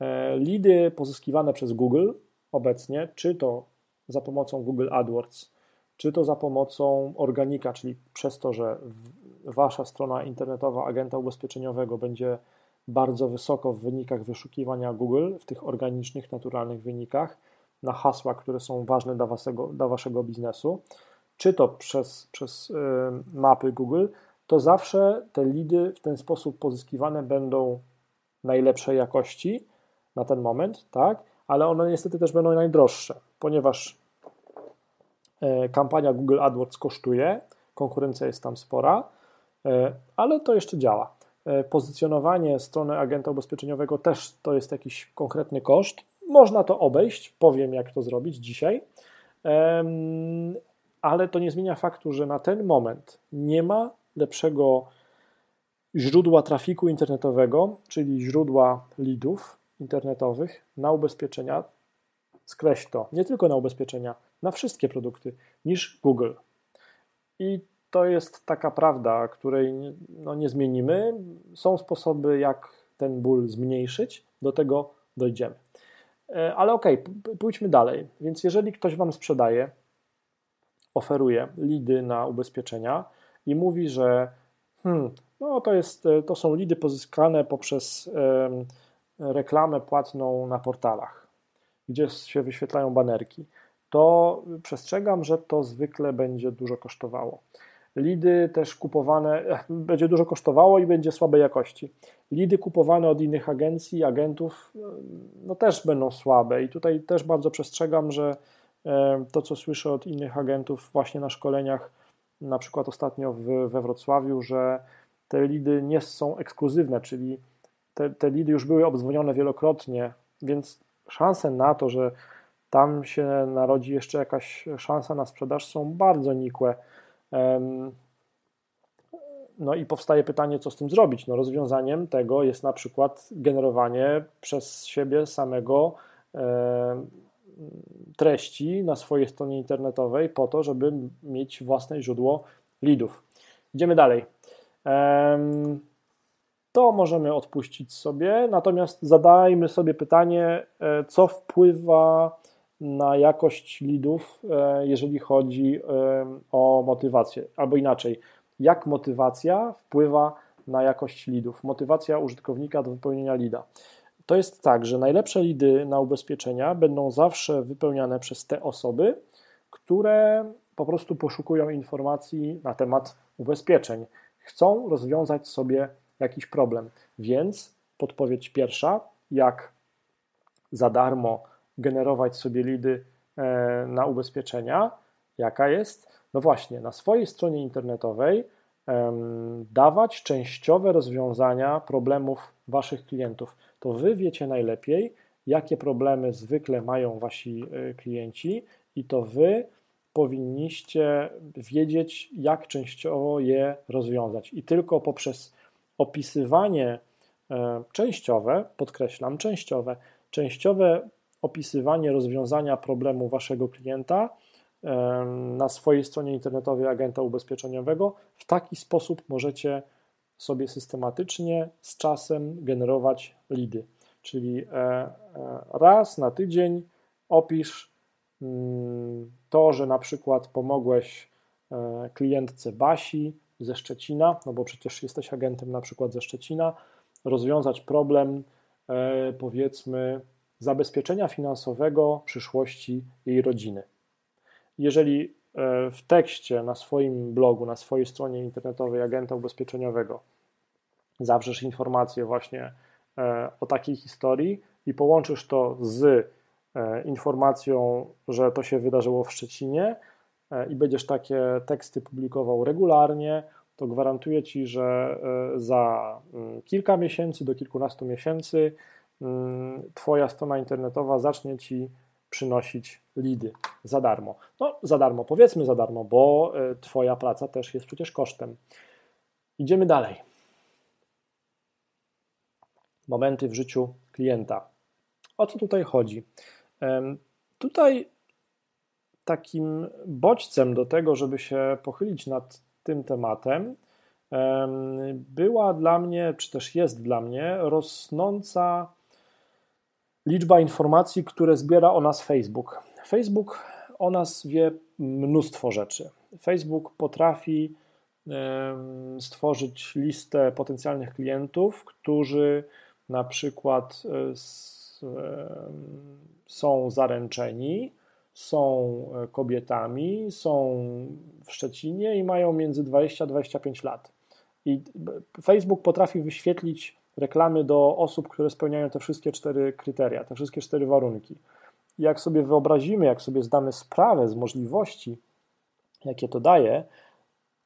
e, lidy pozyskiwane przez Google obecnie, czy to za pomocą Google AdWords, czy to za pomocą organika, czyli przez to, że Wasza strona internetowa agenta ubezpieczeniowego będzie bardzo wysoko w wynikach wyszukiwania Google, w tych organicznych, naturalnych wynikach, na hasła, które są ważne dla waszego, dla waszego biznesu, czy to przez, przez y, mapy Google, to zawsze te lidy w ten sposób pozyskiwane będą najlepszej jakości na ten moment, tak? Ale one niestety też będą najdroższe, ponieważ e, kampania Google AdWords kosztuje, konkurencja jest tam spora, e, ale to jeszcze działa. E, pozycjonowanie strony agenta ubezpieczeniowego też to jest jakiś konkretny koszt. Można to obejść, powiem jak to zrobić dzisiaj, ale to nie zmienia faktu, że na ten moment nie ma lepszego źródła trafiku internetowego, czyli źródła leadów internetowych na ubezpieczenia, skreśl to, nie tylko na ubezpieczenia, na wszystkie produkty, niż Google. I to jest taka prawda, której no, nie zmienimy. Są sposoby, jak ten ból zmniejszyć, do tego dojdziemy. E, ale okej, okay, pójdźmy dalej. Więc jeżeli ktoś Wam sprzedaje, oferuje lidy na ubezpieczenia i mówi, że hmm, no to, jest, e, to są lidy pozyskane poprzez reklamę płatną na portalach, gdzie się wyświetlają banerki, to przestrzegam, że to zwykle będzie dużo kosztowało. Lidy też kupowane, będzie dużo kosztowało i będzie słabej jakości. Lidy kupowane od innych agencji, agentów, no też będą słabe i tutaj też bardzo przestrzegam, że to, co słyszę od innych agentów właśnie na szkoleniach, na przykład ostatnio w, we Wrocławiu, że te lidy nie są ekskluzywne, czyli te, te lidy już były obdzwonione wielokrotnie, więc szanse na to, że tam się narodzi jeszcze jakaś szansa na sprzedaż są bardzo nikłe. No i powstaje pytanie, co z tym zrobić. No rozwiązaniem tego jest na przykład generowanie przez siebie samego treści na swojej stronie internetowej po to, żeby mieć własne źródło leadów. Idziemy dalej. To możemy odpuścić sobie, natomiast zadajmy sobie pytanie, e, co wpływa na jakość leadów, e, jeżeli chodzi o motywację, albo inaczej, jak motywacja wpływa na jakość leadów, motywacja użytkownika do wypełnienia leada. To jest tak, że najlepsze lidy na ubezpieczenia będą zawsze wypełniane przez te osoby, które po prostu poszukują informacji na temat ubezpieczeń. Chcą rozwiązać sobie jakiś problem. Więc podpowiedź pierwsza, jak za darmo generować sobie lidy e, na ubezpieczenia, jaka jest? No właśnie, na swojej stronie internetowej dawać częściowe rozwiązania problemów Waszych klientów. To Wy wiecie najlepiej, jakie problemy zwykle mają Wasi e, klienci, i to Wy powinniście wiedzieć, jak częściowo je rozwiązać. I tylko poprzez opisywanie e, częściowe, podkreślam, częściowe, częściowe opisywanie rozwiązania problemu Waszego klienta na swojej stronie internetowej agenta ubezpieczeniowego. W taki sposób możecie sobie systematycznie z czasem generować lidy. Czyli e, e, raz na tydzień opisz mm, to, że na przykład pomogłeś e, klientce Basi ze Szczecina, no bo przecież jesteś agentem na przykład ze Szczecina, rozwiązać problem powiedzmy zabezpieczenia finansowego przyszłości jej rodziny. Jeżeli w tekście na swoim blogu, na swojej stronie internetowej agenta ubezpieczeniowego zawrzesz informację właśnie o takiej historii i połączysz to z E, informacją, że to się wydarzyło w Szczecinie e, i będziesz takie teksty publikował regularnie, to gwarantuję Ci, że e, za mm, kilka miesięcy do kilkunastu miesięcy mm, Twoja strona internetowa zacznie Ci przynosić lidy za darmo. No, za darmo, powiedzmy za darmo, bo Twoja praca też jest przecież kosztem. Idziemy dalej. Momenty w życiu klienta. O co tutaj chodzi? Tutaj takim bodźcem do tego, żeby się pochylić nad tym tematem, była dla mnie, czy też jest dla mnie, rosnąca liczba informacji, które zbiera o nas Facebook. Facebook o nas wie mnóstwo rzeczy. Facebook potrafi stworzyć listę potencjalnych klientów, którzy na przykład e, są zaręczeni, są e, kobietami, są w Szczecinie i mają między 20 a 25 lat. I Facebook potrafi wyświetlić reklamy do osób, które spełniają te wszystkie cztery kryteria, te wszystkie cztery warunki. Jak sobie wyobrazimy, jak sobie zdamy sprawę z możliwości, jakie to daje,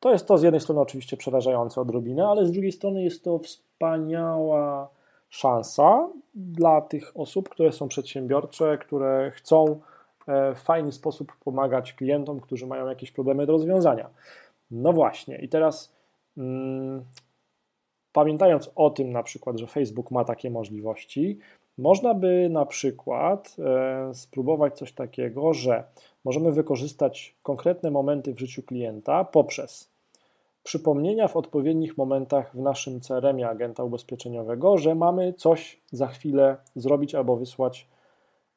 to jest to z jednej strony oczywiście przerażające odrobinę, ale z drugiej strony jest to wspaniała szansa dla tych osób, które są przedsiębiorcze, które chcą e, w fajny sposób pomagać klientom, którzy mają jakieś problemy do rozwiązania. No właśnie, i teraz mm, pamiętając o tym na przykład, że Facebook ma takie możliwości, można by na przykład e, spróbować coś takiego, że możemy wykorzystać konkretne momenty w życiu klienta poprzez przypomnienia w odpowiednich momentach w naszym CRM-ie agenta ubezpieczeniowego, że mamy coś za chwilę zrobić albo wysłać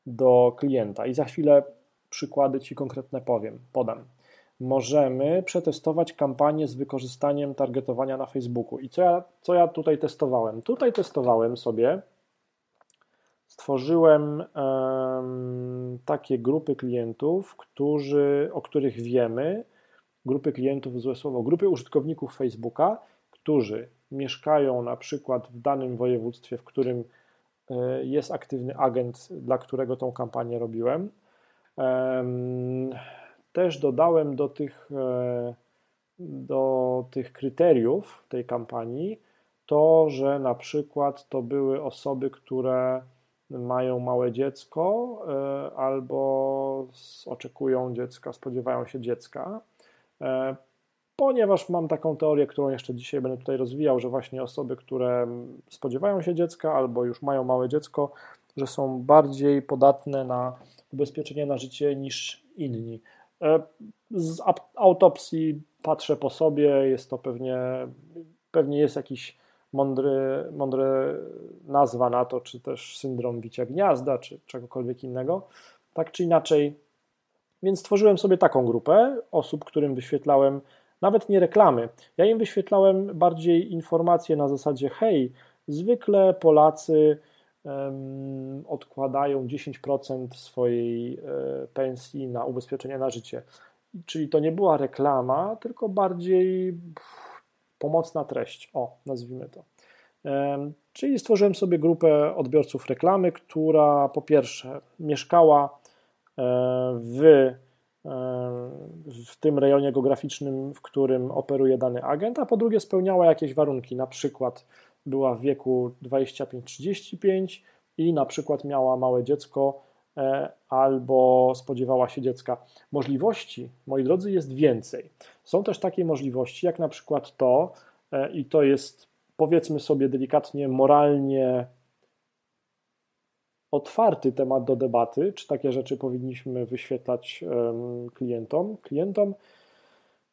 do klienta. I za chwilę przykłady Ci konkretne powiem, podam. Możemy przetestować kampanię z wykorzystaniem targetowania na Facebooku. I co ja, co ja tutaj testowałem? Tutaj testowałem sobie, stworzyłem um, takie grupy klientów, którzy, o których wiemy, grupy klientów, złe słowo, grupy użytkowników Facebooka, którzy mieszkają na przykład w danym województwie, w którym e, jest aktywny agent, dla którego tą kampanię robiłem. Też dodałem do tych, e, do tych kryteriów tej kampanii to, że na przykład to były osoby, które mają małe dziecko e, albo oczekują dziecka, spodziewają się dziecka ponieważ mam taką teorię, którą jeszcze dzisiaj będę tutaj rozwijał, że właśnie osoby, które spodziewają się dziecka albo już mają małe dziecko, że są bardziej podatne na ubezpieczenie na życie niż inni. E, z autopsji patrzę po sobie, jest to pewnie, pewnie jest jakiś mądry, mądry nazwa na to, czy też syndrom bicia gniazda, czy czegokolwiek innego. Tak czy inaczej, więc stworzyłem sobie taką grupę osób, którym wyświetlałem nawet nie reklamy. Ja im wyświetlałem bardziej informacje na zasadzie: hej, zwykle Polacy um, odkładają 10% swojej e, pensji na ubezpieczenie na życie. Czyli to nie była reklama, tylko bardziej pff, pomocna treść. O, nazwijmy to. Czyli stworzyłem sobie grupę odbiorców reklamy, która po pierwsze mieszkała w, w tym rejonie geograficznym, w którym operuje dany agent, a po drugie spełniała jakieś warunki, na przykład była w wieku 25-35 i na przykład miała małe dziecko e, albo spodziewała się dziecka. Możliwości, moi drodzy, jest więcej. Są też takie możliwości, jak na przykład to, e, i to jest powiedzmy sobie delikatnie moralnie otwarty temat do debaty, czy takie rzeczy powinniśmy wyświetlać klientom. Klientom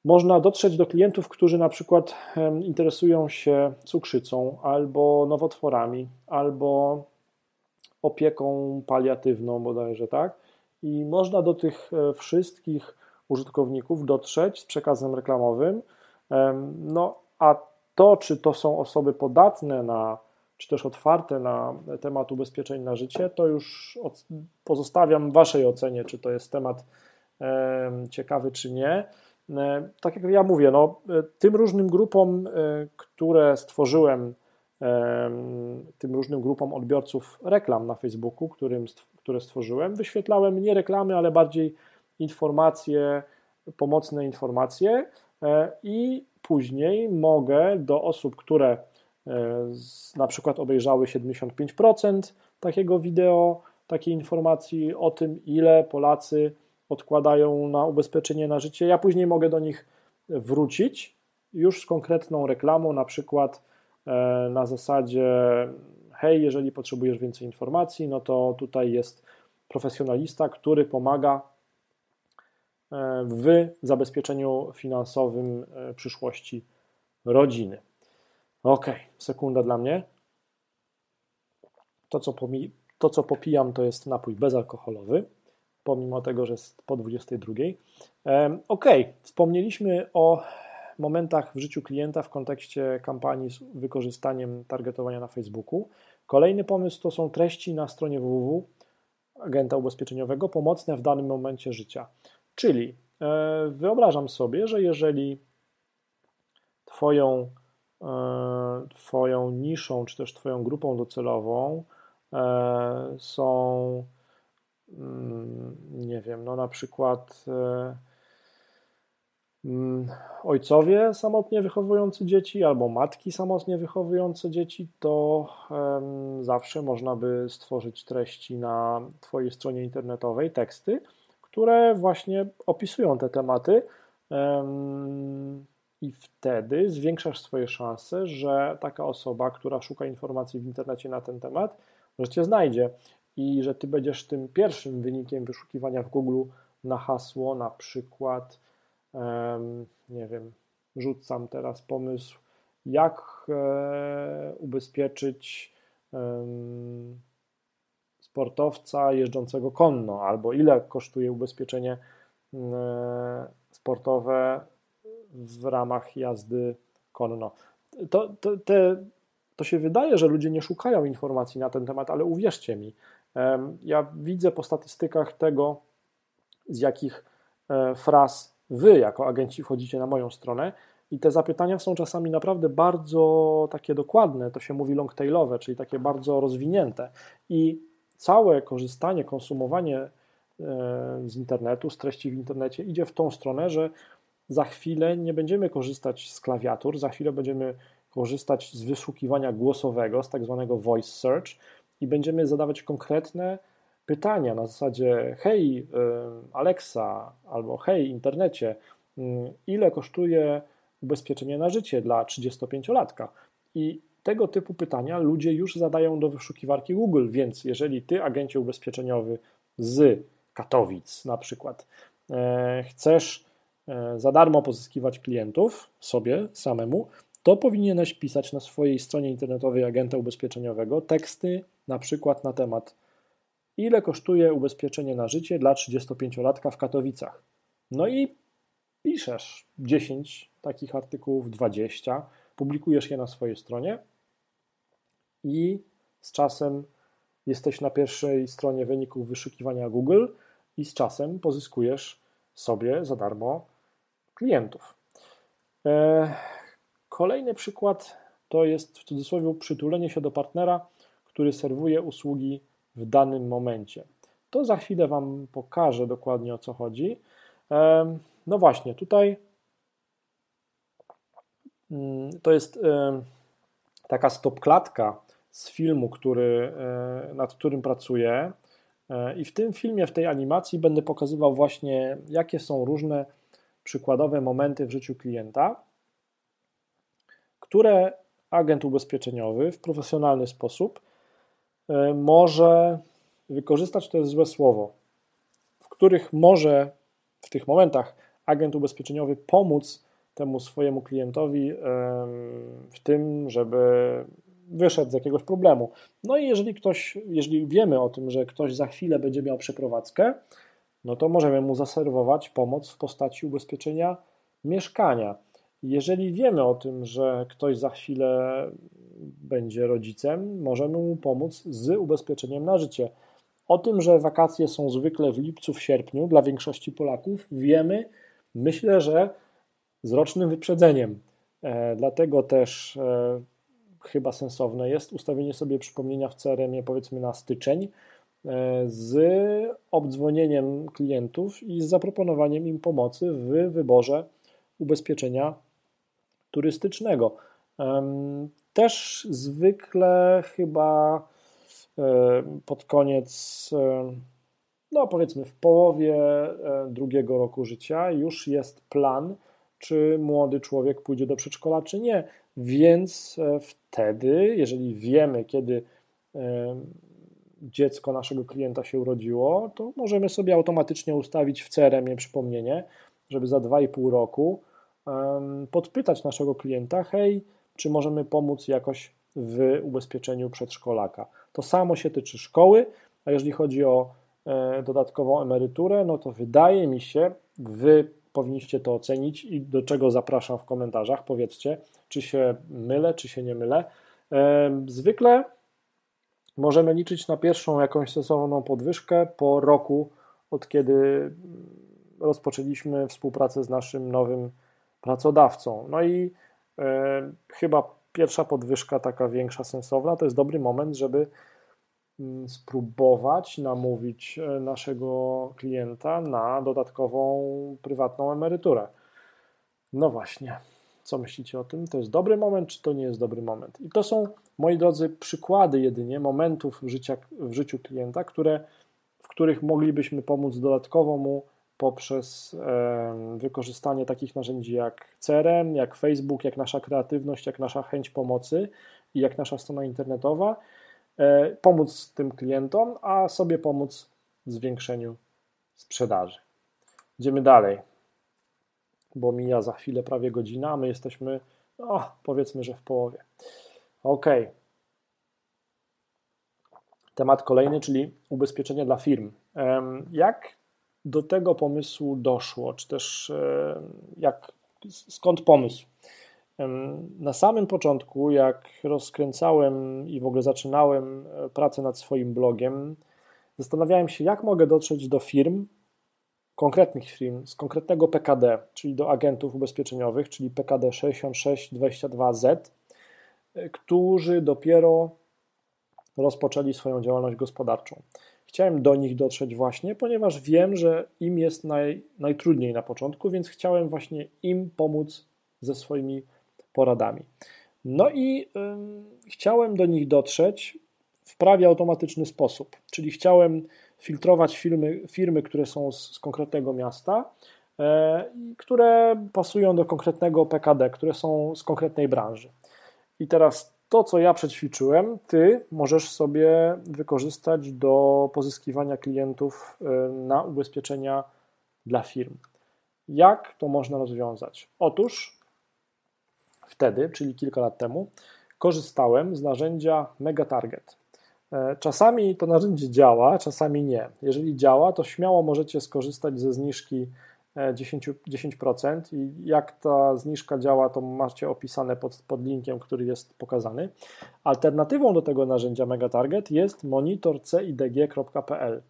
można dotrzeć do klientów, którzy na przykład interesują się cukrzycą, albo nowotworami, albo opieką paliatywną bodajże, tak? i można do tych wszystkich użytkowników dotrzeć z przekazem reklamowym. No a to, czy to są osoby podatne na, czy też otwarte na temat ubezpieczeń na życie, to już pozostawiam Waszej ocenie, czy to jest temat ciekawy, czy nie. Tak jak ja mówię, no, tym różnym grupom, które stworzyłem, tym różnym grupom odbiorców reklam na Facebooku, którym, które stworzyłem, wyświetlałem nie reklamy, ale bardziej informacje, pomocne informacje e, i później mogę do osób, które e, na przykład obejrzały 75% takiego wideo, takiej informacji o tym, ile Polacy odkładają na ubezpieczenie na życie, ja później mogę do nich wrócić już z konkretną reklamą, na przykład e, na zasadzie hej, jeżeli potrzebujesz więcej informacji, no to tutaj jest profesjonalista, który pomaga w zabezpieczeniu finansowym e, przyszłości rodziny. Ok, sekunda dla mnie. To co, pomi- to, co popijam, to jest napój bezalkoholowy, pomimo tego, że jest po 22. Ok, wspomnieliśmy o momentach w życiu klienta w kontekście kampanii z wykorzystaniem targetowania na Facebooku. Kolejny pomysł to są treści na stronie www agenta ubezpieczeniowego pomocne w danym momencie życia. Czyli e, wyobrażam sobie, że jeżeli Twoją, twoją niszą, czy też Twoją grupą docelową e, są, mm, nie wiem, no na przykład mm, ojcowie samotnie wychowujący dzieci albo matki samotnie wychowujące dzieci, to zawsze można by stworzyć treści na Twojej stronie internetowej, teksty, które właśnie opisują te tematy. I wtedy zwiększasz swoje szanse, że taka osoba, która szuka informacji w internecie na ten temat, że cię znajdzie i że ty będziesz tym pierwszym wynikiem wyszukiwania w Google na hasło, na przykład, nie wiem, rzucam teraz pomysł, jak e, ubezpieczyć sportowca jeżdżącego konno, albo ile kosztuje ubezpieczenie e, sportowe w ramach jazdy konno. To, to, te, to się wydaje, że ludzie nie szukają informacji na ten temat, ale uwierzcie mi, ja widzę po statystykach tego, z jakich e, fraz wy jako agenci wchodzicie na moją stronę i te zapytania są czasami naprawdę bardzo takie dokładne, to się mówi longtailowe, czyli takie bardzo rozwinięte i całe korzystanie, konsumowanie e, z internetu, z treści w internecie idzie w tą stronę, że za chwilę nie będziemy korzystać z klawiatur, za chwilę będziemy korzystać z wyszukiwania głosowego, z tak zwanego voice search i będziemy zadawać konkretne pytania na zasadzie hej Alexa albo hej internecie, ile kosztuje ubezpieczenie na życie dla 35-latka? I tego typu pytania ludzie już zadają do wyszukiwarki Google, więc jeżeli ty, agencie ubezpieczeniowy z Katowic na przykład, e, chcesz za darmo pozyskiwać klientów sobie samemu, to powinieneś pisać na swojej stronie internetowej agenta ubezpieczeniowego teksty na przykład na temat ile kosztuje ubezpieczenie na życie dla 35-latka w Katowicach. No i piszesz 10 takich artykułów, 20, publikujesz je na swojej stronie i z czasem jesteś na pierwszej stronie wyników wyszukiwania Google i z czasem pozyskujesz sobie za darmo klientów. E, kolejny przykład to jest w cudzysłowie przytulenie się do partnera, który serwuje usługi w danym momencie. To za chwilę Wam pokażę dokładnie o co chodzi. E, no właśnie, tutaj mm, to jest e, taka stopklatka z filmu, który, nad którym pracuję. I w tym filmie, w tej animacji będę pokazywał właśnie, jakie są różne przykładowe momenty w życiu klienta, które agent ubezpieczeniowy w profesjonalny sposób e, może wykorzystać, to jest złe słowo, w których może w tych momentach agent ubezpieczeniowy pomóc temu swojemu klientowi w tym, żeby wyszedł z jakiegoś problemu. No i jeżeli ktoś, jeżeli wiemy o tym, że ktoś za chwilę będzie miał przeprowadzkę, no to możemy mu zaserwować pomoc w postaci ubezpieczenia mieszkania. Jeżeli wiemy o tym, że ktoś za chwilę będzie rodzicem, możemy mu pomóc z ubezpieczeniem na życie. O tym, że wakacje są zwykle w lipcu, w sierpniu dla większości Polaków, wiemy, myślę, że z rocznym wyprzedzeniem. E, dlatego też e, chyba sensowne jest ustawienie sobie przypomnienia w CRM-ie powiedzmy na styczeń z obdzwonieniem klientów i z zaproponowaniem im pomocy w wyborze ubezpieczenia turystycznego. Też zwykle chyba pod koniec, no powiedzmy w połowie drugiego roku życia już jest plan, czy młody człowiek pójdzie do przedszkola, czy nie. Więc e, wtedy, jeżeli wiemy, kiedy dziecko naszego klienta się urodziło, to możemy sobie automatycznie ustawić w CRM-ie przypomnienie, żeby za 2,5 roku podpytać naszego klienta, hej, czy możemy pomóc jakoś w ubezpieczeniu przedszkolaka. To samo się tyczy szkoły, a jeżeli chodzi o e, dodatkową emeryturę, no to wydaje mi się, wy powinniście to ocenić i do czego zapraszam w komentarzach. Powiedzcie, czy się mylę, czy się nie mylę. Zwykle możemy liczyć na pierwszą jakąś sensowną podwyżkę po roku, od kiedy rozpoczęliśmy współpracę z naszym nowym pracodawcą. No i e, chyba pierwsza podwyżka, taka większa, sensowna, to jest dobry moment, żeby Mm, spróbować namówić e, naszego klienta na dodatkową prywatną emeryturę. No właśnie, co myślicie o tym? To jest dobry moment, czy to nie jest dobry moment? I to są, moi drodzy, przykłady jedynie momentów w, życia, w życiu klienta, które, w których moglibyśmy pomóc dodatkowo mu poprzez e, wykorzystanie takich narzędzi jak CRM, jak Facebook, jak nasza kreatywność, jak nasza chęć pomocy i jak nasza strona internetowa E, pomóc tym klientom, a sobie pomóc w zwiększeniu sprzedaży. Idziemy dalej, bo mija za chwilę prawie godzina, a my jesteśmy, no, powiedzmy, że w połowie. Ok. Temat kolejny, czyli ubezpieczenie dla firm. Jak do tego pomysłu doszło, czy też jak, skąd pomysł? Na samym początku, jak rozkręcałem i w ogóle zaczynałem e, pracę nad swoim blogiem, zastanawiałem się, jak mogę dotrzeć do firm, konkretnych firm, z konkretnego PKD, czyli do agentów ubezpieczeniowych, czyli PKD 6622Z, e, którzy dopiero rozpoczęli swoją działalność gospodarczą. Chciałem do nich dotrzeć właśnie, ponieważ wiem, że im jest naj, najtrudniej na początku, więc chciałem właśnie im pomóc ze swoimi poradami. No i y, chciałem do nich dotrzeć w prawie automatyczny sposób, czyli chciałem filtrować firmy, firmy które są z, z konkretnego miasta, y, które pasują do konkretnego PKD, które są z konkretnej branży. I teraz to, co ja przećwiczyłem, ty możesz sobie wykorzystać do pozyskiwania klientów y, na ubezpieczenia dla firm. Jak to można rozwiązać? Otóż wtedy, czyli kilka lat temu, korzystałem z narzędzia MegaTarget. E, czasami to narzędzie działa, czasami nie. Jeżeli działa, to śmiało możecie skorzystać ze zniżki 10%, e, 10% i jak ta zniżka działa, to macie opisane pod, pod linkiem, który jest pokazany. Alternatywą do tego narzędzia MegaTarget jest monitorcidg.pl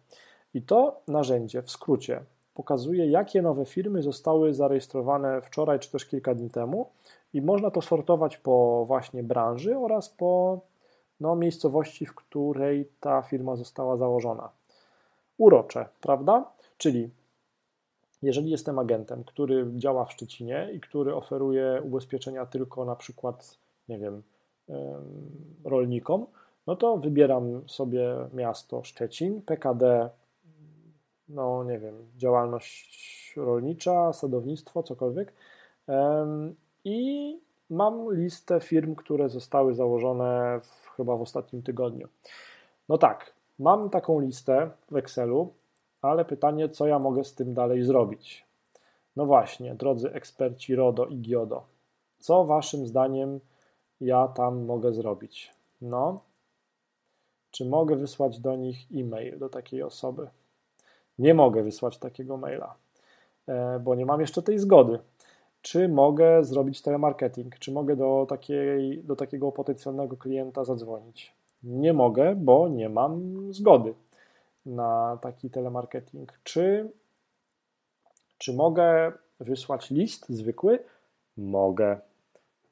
i to narzędzie w skrócie pokazuje, jakie nowe firmy zostały zarejestrowane wczoraj czy też kilka dni temu i można to sortować po właśnie branży oraz po no, miejscowości, w której ta firma została założona. Urocze, prawda? Czyli jeżeli jestem agentem, który działa w Szczecinie i który oferuje ubezpieczenia tylko na przykład, nie wiem, rolnikom, no to wybieram sobie miasto Szczecin, PKD, no nie wiem, działalność rolnicza, sadownictwo, cokolwiek i mam listę firm, które zostały założone w, chyba w ostatnim tygodniu. No tak, mam taką listę w Excelu, ale pytanie, co ja mogę z tym dalej zrobić? No właśnie, drodzy eksperci RODO i GIODO, co waszym zdaniem ja tam mogę zrobić? No, czy mogę wysłać do nich e-mail do takiej osoby? Nie mogę wysłać takiego maila, e, bo nie mam jeszcze tej zgody. Czy mogę zrobić telemarketing? Czy mogę do, takiej, do takiego potencjalnego klienta zadzwonić? Nie mogę, bo nie mam zgody na taki telemarketing. Czy, czy mogę wysłać list zwykły? Mogę.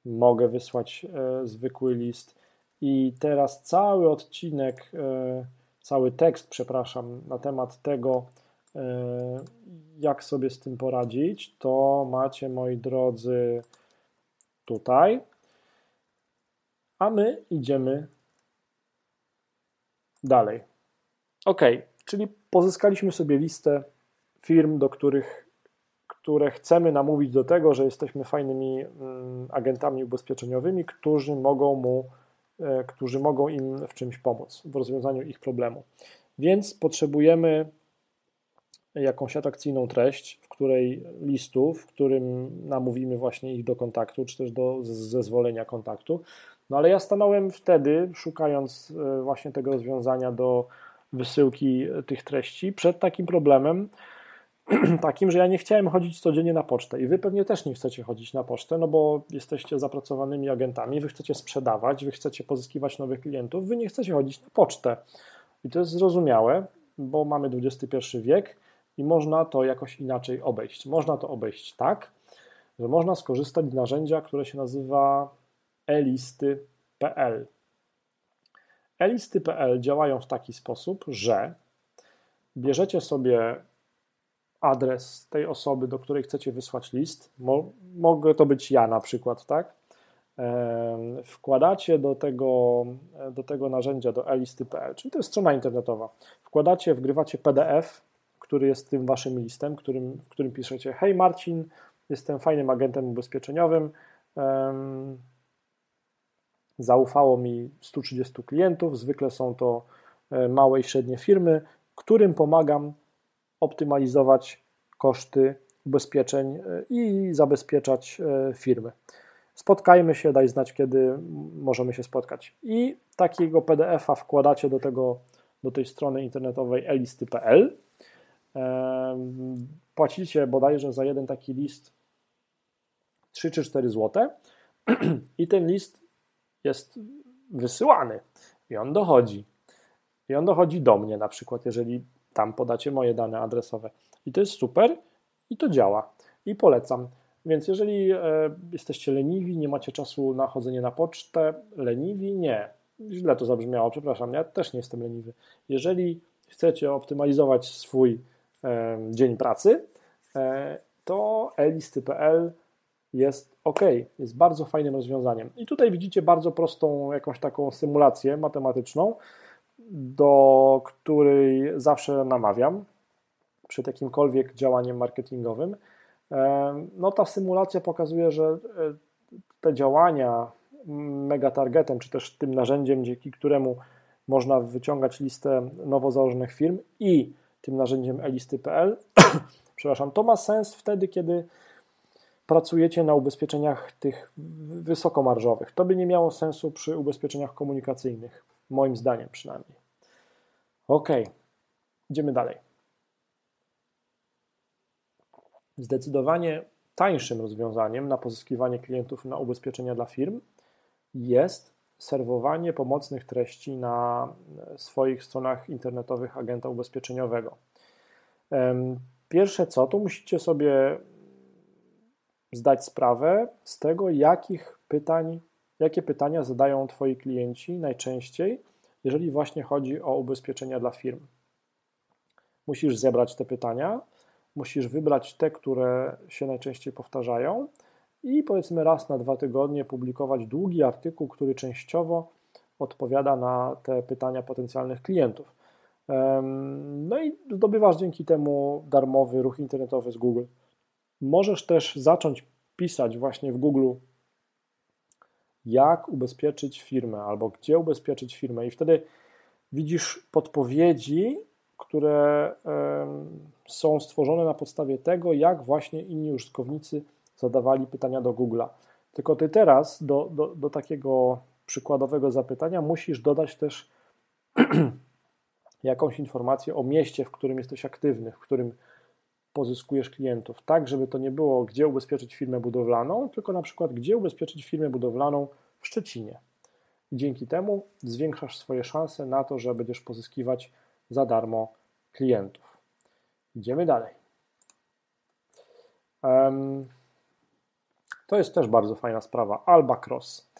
Mogę wysłać e, zwykły list. I teraz cały odcinek, e, cały tekst, przepraszam, na temat tego, jak sobie z tym poradzić, to macie, moi drodzy, tutaj. A my idziemy dalej. Ok, czyli pozyskaliśmy sobie listę firm, do których, które chcemy namówić do tego, że jesteśmy fajnymi mm, agentami ubezpieczeniowymi, którzy mogą mu, e, którzy mogą im w czymś pomóc, w rozwiązaniu ich problemu. Więc potrzebujemy jakąś atrakcyjną treść, w której listu, w którym namówimy właśnie ich do kontaktu, czy też do zezwolenia kontaktu. No ale ja stanąłem wtedy, szukając e, właśnie tego rozwiązania do wysyłki tych treści, przed takim problemem, [clears throat] takim, że ja nie chciałem chodzić codziennie na pocztę i wy pewnie też nie chcecie chodzić na pocztę, no bo jesteście zapracowanymi agentami, wy chcecie sprzedawać, wy chcecie pozyskiwać nowych klientów, wy nie chcecie chodzić na pocztę. I to jest zrozumiałe, bo mamy XXI wiek i można to jakoś inaczej obejść. Można to obejść tak, że można skorzystać z narzędzia, które się nazywa elisty.pl. Elisty.pl działają w taki sposób, że bierzecie sobie adres tej osoby, do której chcecie wysłać list. Mo mogę to być ja na przykład, tak? Wkładacie do tego, do tego narzędzia, do elisty.pl, czyli to jest strona internetowa. Wkładacie, wgrywacie PDF, który jest tym waszym listem, którym, w którym piszecie: Hej Marcin, jestem fajnym agentem ubezpieczeniowym. Zaufało mi 130 klientów, zwykle są to e, małe i średnie firmy, którym pomagam optymalizować koszty ubezpieczeń e, i zabezpieczać e, firmy. Spotkajmy się, daj znać, kiedy możemy się spotkać. I takiego PDF-a wkładacie do, tego, do tej strony internetowej elisty.pl. Płacicie bodajże za jeden taki list 3 czy 4 zł [clears throat] i ten list jest wysyłany i on dochodzi. I on dochodzi do mnie na przykład, jeżeli tam podacie moje dane adresowe. I to jest super i to działa. I polecam. Więc jeżeli e, jesteście leniwi, nie macie czasu na chodzenie na pocztę, leniwi, nie. Źle to zabrzmiało, przepraszam, ja też nie jestem leniwy. Jeżeli chcecie optymalizować swój e, dzień pracy, e, to elisty.pl jest ok, jest bardzo fajnym rozwiązaniem. I tutaj widzicie bardzo prostą jakąś taką symulację matematyczną, do której zawsze namawiam przed jakimkolwiek działaniem marketingowym. No ta symulacja pokazuje, że e, te działania megatargetem, czy też tym narzędziem, dzięki któremu można wyciągać listę nowo założonych firm i tym narzędziem elisty.pl, [clears throat] przepraszam, to ma sens wtedy, kiedy pracujecie na ubezpieczeniach tych wysokomarżowych. To by nie miało sensu przy ubezpieczeniach komunikacyjnych, moim zdaniem przynajmniej. Ok, idziemy dalej. Zdecydowanie tańszym rozwiązaniem na pozyskiwanie klientów na ubezpieczenia dla firm jest serwowanie pomocnych treści na swoich stronach internetowych agenta ubezpieczeniowego. Pierwsze co, to musicie sobie zdać sprawę z tego, jakich pytań, jakie pytania zadają Twoi klienci najczęściej, jeżeli właśnie chodzi o ubezpieczenia dla firm. Musisz zebrać te pytania, musisz wybrać te, które się najczęściej powtarzają i powiedzmy raz na dwa tygodnie publikować długi artykuł, który częściowo odpowiada na te pytania potencjalnych klientów. No i zdobywasz dzięki temu darmowy ruch internetowy z Google. Możesz też zacząć pisać właśnie w Google, jak ubezpieczyć firmę albo gdzie ubezpieczyć firmę, i wtedy widzisz podpowiedzi, które są stworzone na podstawie tego, jak właśnie inni użytkownicy zadawali pytania do Google'a. Tylko ty teraz do, do, do takiego przykładowego zapytania musisz dodać też [clears throat] jakąś informację o mieście, w którym jesteś aktywny, w którym pozyskujesz klientów, tak żeby to nie było, gdzie ubezpieczyć firmę budowlaną, tylko na przykład, gdzie ubezpieczyć firmę budowlaną w Szczecinie. I dzięki temu zwiększasz swoje szanse na to, że będziesz pozyskiwać za darmo klientów. Idziemy dalej. To jest też bardzo fajna sprawa. Alba Cross.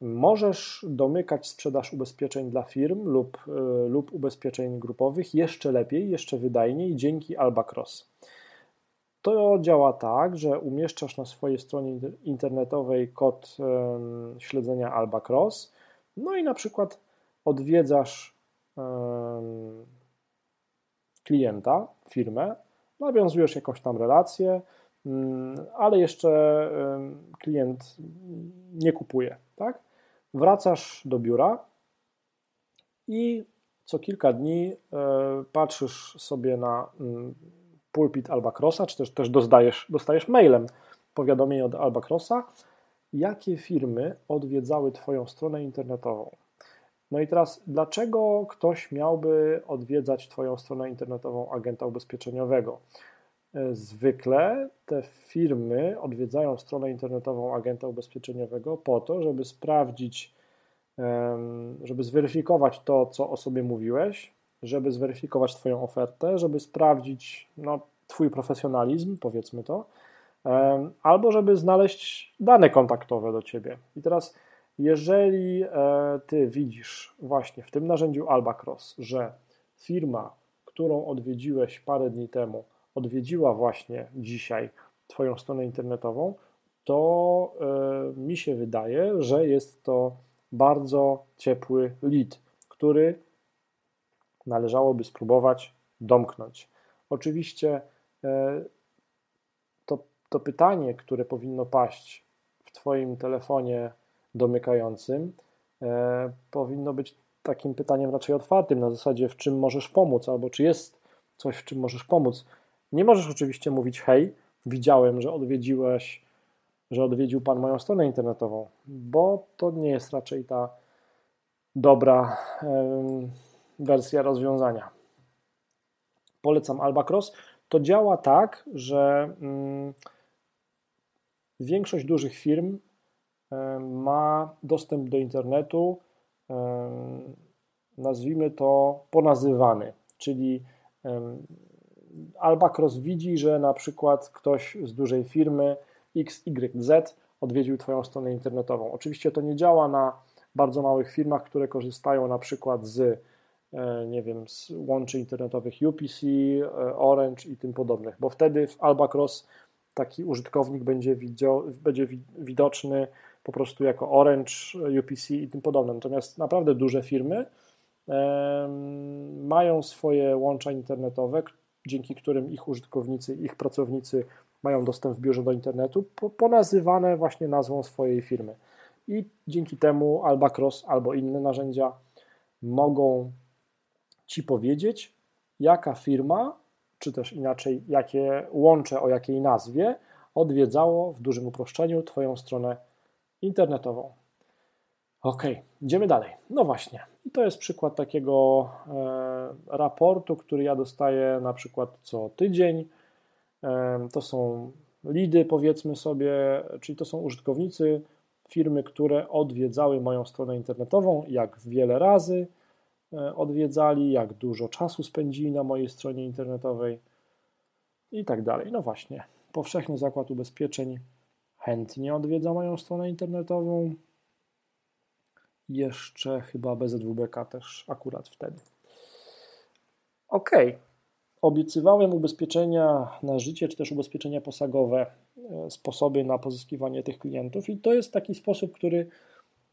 Możesz domykać sprzedaż ubezpieczeń dla firm lub, y, lub ubezpieczeń grupowych jeszcze lepiej, jeszcze wydajniej dzięki Alba Cross. To działa tak, że umieszczasz na swojej stronie internetowej kod śledzenia Alba Cross, no i na przykład odwiedzasz klienta, firmę, nawiązujesz jakąś tam relację, ale jeszcze klient nie kupuje, tak? Wracasz do biura i co kilka dni e, patrzysz sobie na mm, pulpit Albacrossa, czy też, też dostajesz, dostajesz mailem powiadomienie od Albacrossa, jakie firmy odwiedzały Twoją stronę internetową. No i teraz, dlaczego ktoś miałby odwiedzać Twoją stronę internetową agenta ubezpieczeniowego? E, zwykle te firmy odwiedzają stronę internetową agenta ubezpieczeniowego po to, żeby sprawdzić, żeby zweryfikować to, co o sobie mówiłeś, żeby zweryfikować Twoją ofertę, żeby sprawdzić no, Twój profesjonalizm, powiedzmy to, albo żeby znaleźć dane kontaktowe do Ciebie. I teraz, jeżeli e, Ty widzisz właśnie w tym narzędziu Albacross, że firma, którą odwiedziłeś parę dni temu, odwiedziła właśnie dzisiaj Twoją stronę internetową, to e, mi się wydaje, że jest to bardzo ciepły lead, który należałoby spróbować domknąć. Oczywiście e, to, to pytanie, które powinno paść w Twoim telefonie domykającym, e, powinno być takim pytaniem raczej otwartym, na zasadzie w czym możesz pomóc, albo czy jest coś, w czym możesz pomóc. Nie możesz oczywiście mówić, hej, widziałem, że odwiedziłeś, że odwiedził Pan moją stronę internetową, bo to nie jest raczej ta dobra wersja rozwiązania. Polecam Albacross. To działa tak, że mm, większość dużych firm ma dostęp do internetu, nazwijmy to ponazywany, czyli Albacross widzi, że na przykład ktoś z dużej firmy XYZ odwiedził Twoją stronę internetową. Oczywiście to nie działa na bardzo małych firmach, które korzystają na przykład z e, nie wiem, z łączy internetowych UPC, e, Orange i tym podobnych, bo wtedy w Albacross taki użytkownik będzie, widzio, będzie widoczny po prostu jako Orange, UPC i tym podobne. Natomiast naprawdę duże firmy mają swoje łącza internetowe, dzięki którym ich użytkownicy, ich pracownicy mają dostęp w biurze do internetu, ponazywane właśnie nazwą swojej firmy. I dzięki temu Albacross albo inne narzędzia mogą Ci powiedzieć, jaka firma, czy też inaczej, jakie łącze o jakiej nazwie odwiedzało w dużym uproszczeniu Twoją stronę internetową. Ok, idziemy dalej. No właśnie, i to jest przykład takiego e, raportu, który ja dostaję na przykład co tydzień. E, to są lidy, powiedzmy sobie, czyli to są użytkownicy firmy, które odwiedzały moją stronę internetową, jak wiele razy e, odwiedzali, jak dużo czasu spędzili na mojej stronie internetowej i tak dalej. No właśnie, powszechny zakład ubezpieczeń chętnie odwiedza moją stronę internetową. Jeszcze chyba BZWBK też akurat wtedy. Ok. Obiecywałem ubezpieczenia na życie, czy też ubezpieczenia posagowe, e, sposoby na pozyskiwanie tych klientów, i to jest taki sposób, który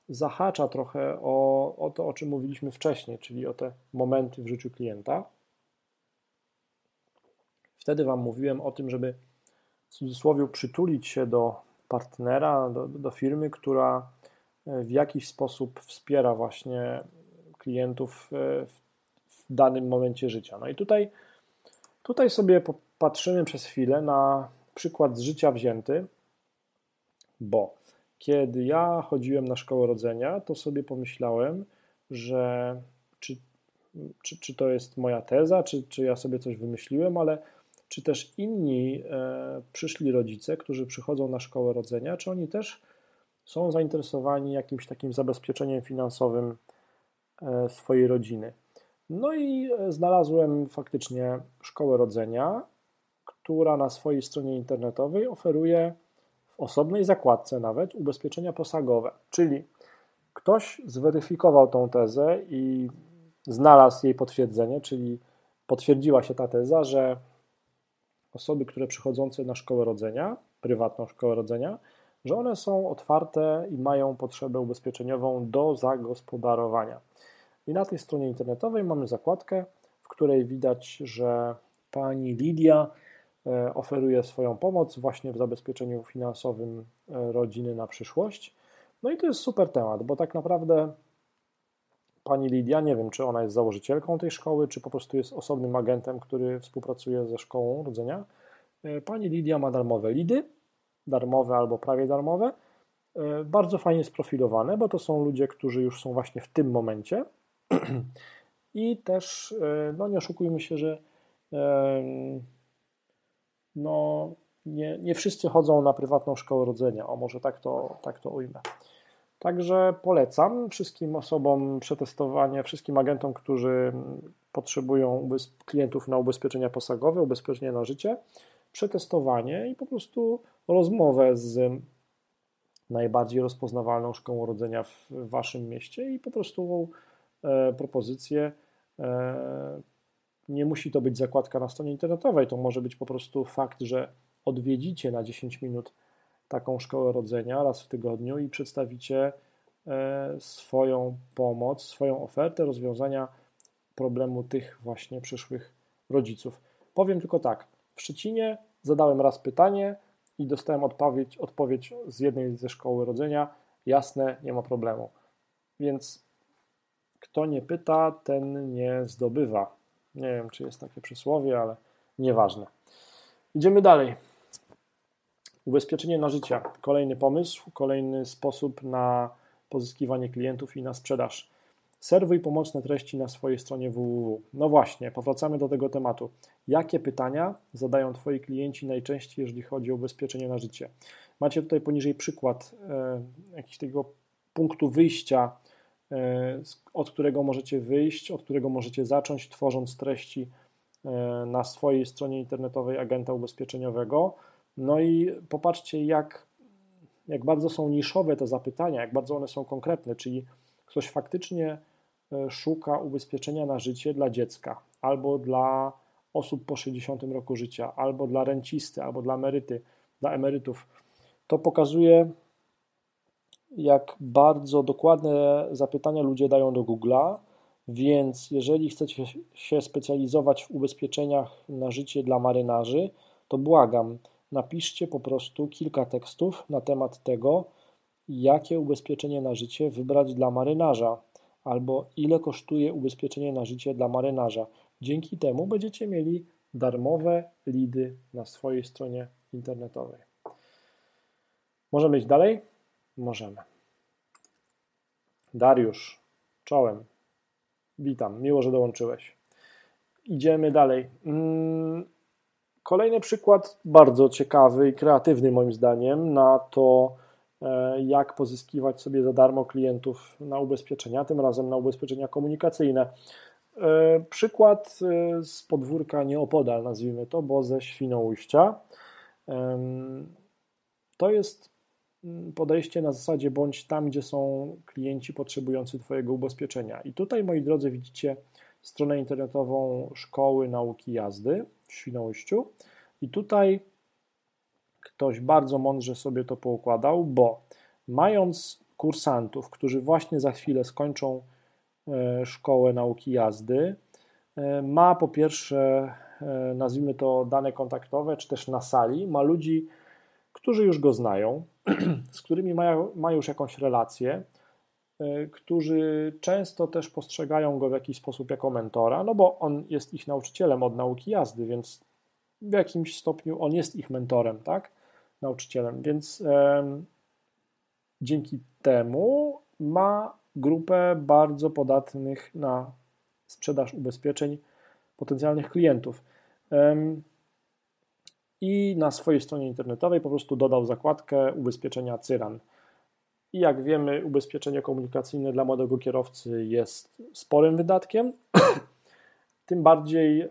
zahacza trochę o, o to, o czym mówiliśmy wcześniej, czyli o te momenty w życiu klienta. Wtedy Wam mówiłem o tym, żeby w cudzysłowie przytulić się do partnera, do, do firmy, która w jakiś sposób wspiera właśnie klientów e, w, danym momencie życia. No i tutaj, tutaj sobie popatrzymy przez chwilę na przykład z życia wzięty, bo kiedy ja chodziłem na szkołę rodzenia, to sobie pomyślałem, że czy czy, czy to jest moja teza, czy, czy ja sobie coś wymyśliłem, ale czy też inni e, przyszli rodzice, którzy przychodzą na szkołę rodzenia, czy oni też są zainteresowani jakimś takim zabezpieczeniem finansowym e, swojej rodziny. No i e, znalazłem faktycznie szkołę rodzenia, która na swojej stronie internetowej oferuje w osobnej zakładce nawet ubezpieczenia posagowe, czyli ktoś zweryfikował tą tezę i znalazł jej potwierdzenie, czyli potwierdziła się ta teza, że osoby, które przychodzące na szkołę rodzenia, prywatną szkołę rodzenia, że one są otwarte i mają potrzebę ubezpieczeniową do zagospodarowania. I na tej stronie internetowej mamy zakładkę, w której widać, że pani Lidia e, oferuje swoją pomoc właśnie w zabezpieczeniu finansowym e, rodziny na przyszłość. No i to jest super temat, bo tak naprawdę pani Lidia, nie wiem, czy ona jest założycielką tej szkoły, czy po prostu jest osobnym agentem, który współpracuje ze szkołą rodzenia. E, pani Lidia ma darmowe lidy, darmowe albo prawie darmowe, e, bardzo fajnie sprofilowane, bo to są ludzie, którzy już są właśnie w tym momencie. [clears throat] I też, e, no nie oszukujmy się, że no, nie, nie wszyscy chodzą na prywatną szkołę rodzenia. O, może tak to, tak to ujmę. Także polecam wszystkim osobom przetestowanie, wszystkim agentom, którzy potrzebują klientów na ubezpieczenia posagowe, ubezpieczenia na życie, przetestowanie i po prostu rozmowę z najbardziej rozpoznawalną szkołą rodzenia w waszym mieście i po prostu e, propozycję. E, nie musi to być zakładka na stronie internetowej, to może być po prostu fakt, że odwiedzicie na 10 minut taką szkołę rodzenia raz w tygodniu i przedstawicie e, swoją pomoc, swoją ofertę rozwiązania problemu tych właśnie przyszłych rodziców. Powiem tylko tak, Szczecinie zadałem raz pytanie i dostałem odpowiedź, odpowiedź z jednej ze szkoły rodzenia, jasne, nie ma problemu. Więc kto nie pyta, ten nie zdobywa. Nie wiem, czy jest takie przysłowie, ale nieważne. Idziemy dalej. Ubezpieczenie na życie. Kolejny pomysł, kolejny sposób na pozyskiwanie klientów i na sprzedaż. Serwuj pomocne treści na swojej stronie www. No właśnie, powracamy do tego tematu. Jakie pytania zadają Twoi klienci najczęściej, jeżeli chodzi o ubezpieczenie na życie? Macie tutaj poniżej przykład e, jakiegoś tego punktu wyjścia, e, od którego możecie wyjść, od którego możecie zacząć, tworząc treści e, na swojej stronie internetowej agenta ubezpieczeniowego. No i popatrzcie, jak, jak bardzo są niszowe te zapytania, jak bardzo one są konkretne, czyli ktoś faktycznie szuka ubezpieczenia na życie dla dziecka albo dla osób po 60 roku życia, albo dla rencisty, albo dla emeryty, dla emerytów, to pokazuje, jak bardzo dokładne zapytania ludzie dają do Google'a, więc jeżeli chcecie się specjalizować w ubezpieczeniach na życie dla marynarzy, to błagam, napiszcie po prostu kilka tekstów na temat tego, jakie ubezpieczenie na życie wybrać dla marynarza, albo ile kosztuje ubezpieczenie na życie dla marynarza. Dzięki temu będziecie mieli darmowe lidy na swojej stronie internetowej. Możemy iść dalej? Możemy. Dariusz, czołem. Witam, miło, że dołączyłeś. Idziemy dalej. Mm, kolejny przykład, bardzo ciekawy i kreatywny moim zdaniem, na to, jak pozyskiwać sobie za darmo klientów na ubezpieczenia, tym razem na ubezpieczenia komunikacyjne. E, przykład e, z podwórka nieopodal, nazwijmy to, bo ze Świnoujścia. To jest mm, podejście na zasadzie bądź tam, gdzie są klienci potrzebujący Twojego ubezpieczenia. I tutaj, moi drodzy, widzicie stronę internetową Szkoły Nauki Jazdy w Świnoujściu. I tutaj ktoś bardzo mądrze sobie to poukładał, bo mając kursantów, którzy właśnie za chwilę skończą E, szkołę nauki jazdy. E, ma po pierwsze, e, nazwijmy to dane kontaktowe, czy też na sali, ma ludzi, którzy już go znają, [clears throat] z którymi mają, ma już jakąś relację, którzy często też postrzegają go w jakiś sposób jako mentora, no bo on jest ich nauczycielem od nauki jazdy, więc w jakimś stopniu on jest ich mentorem, tak? Nauczycielem, więc dzięki temu ma grupę bardzo podatnych na sprzedaż ubezpieczeń potencjalnych klientów. I na swojej stronie internetowej po prostu dodał zakładkę ubezpieczenia Cyran. I jak wiemy, ubezpieczenie komunikacyjne dla młodego kierowcy jest sporym wydatkiem. [coughs] Tym bardziej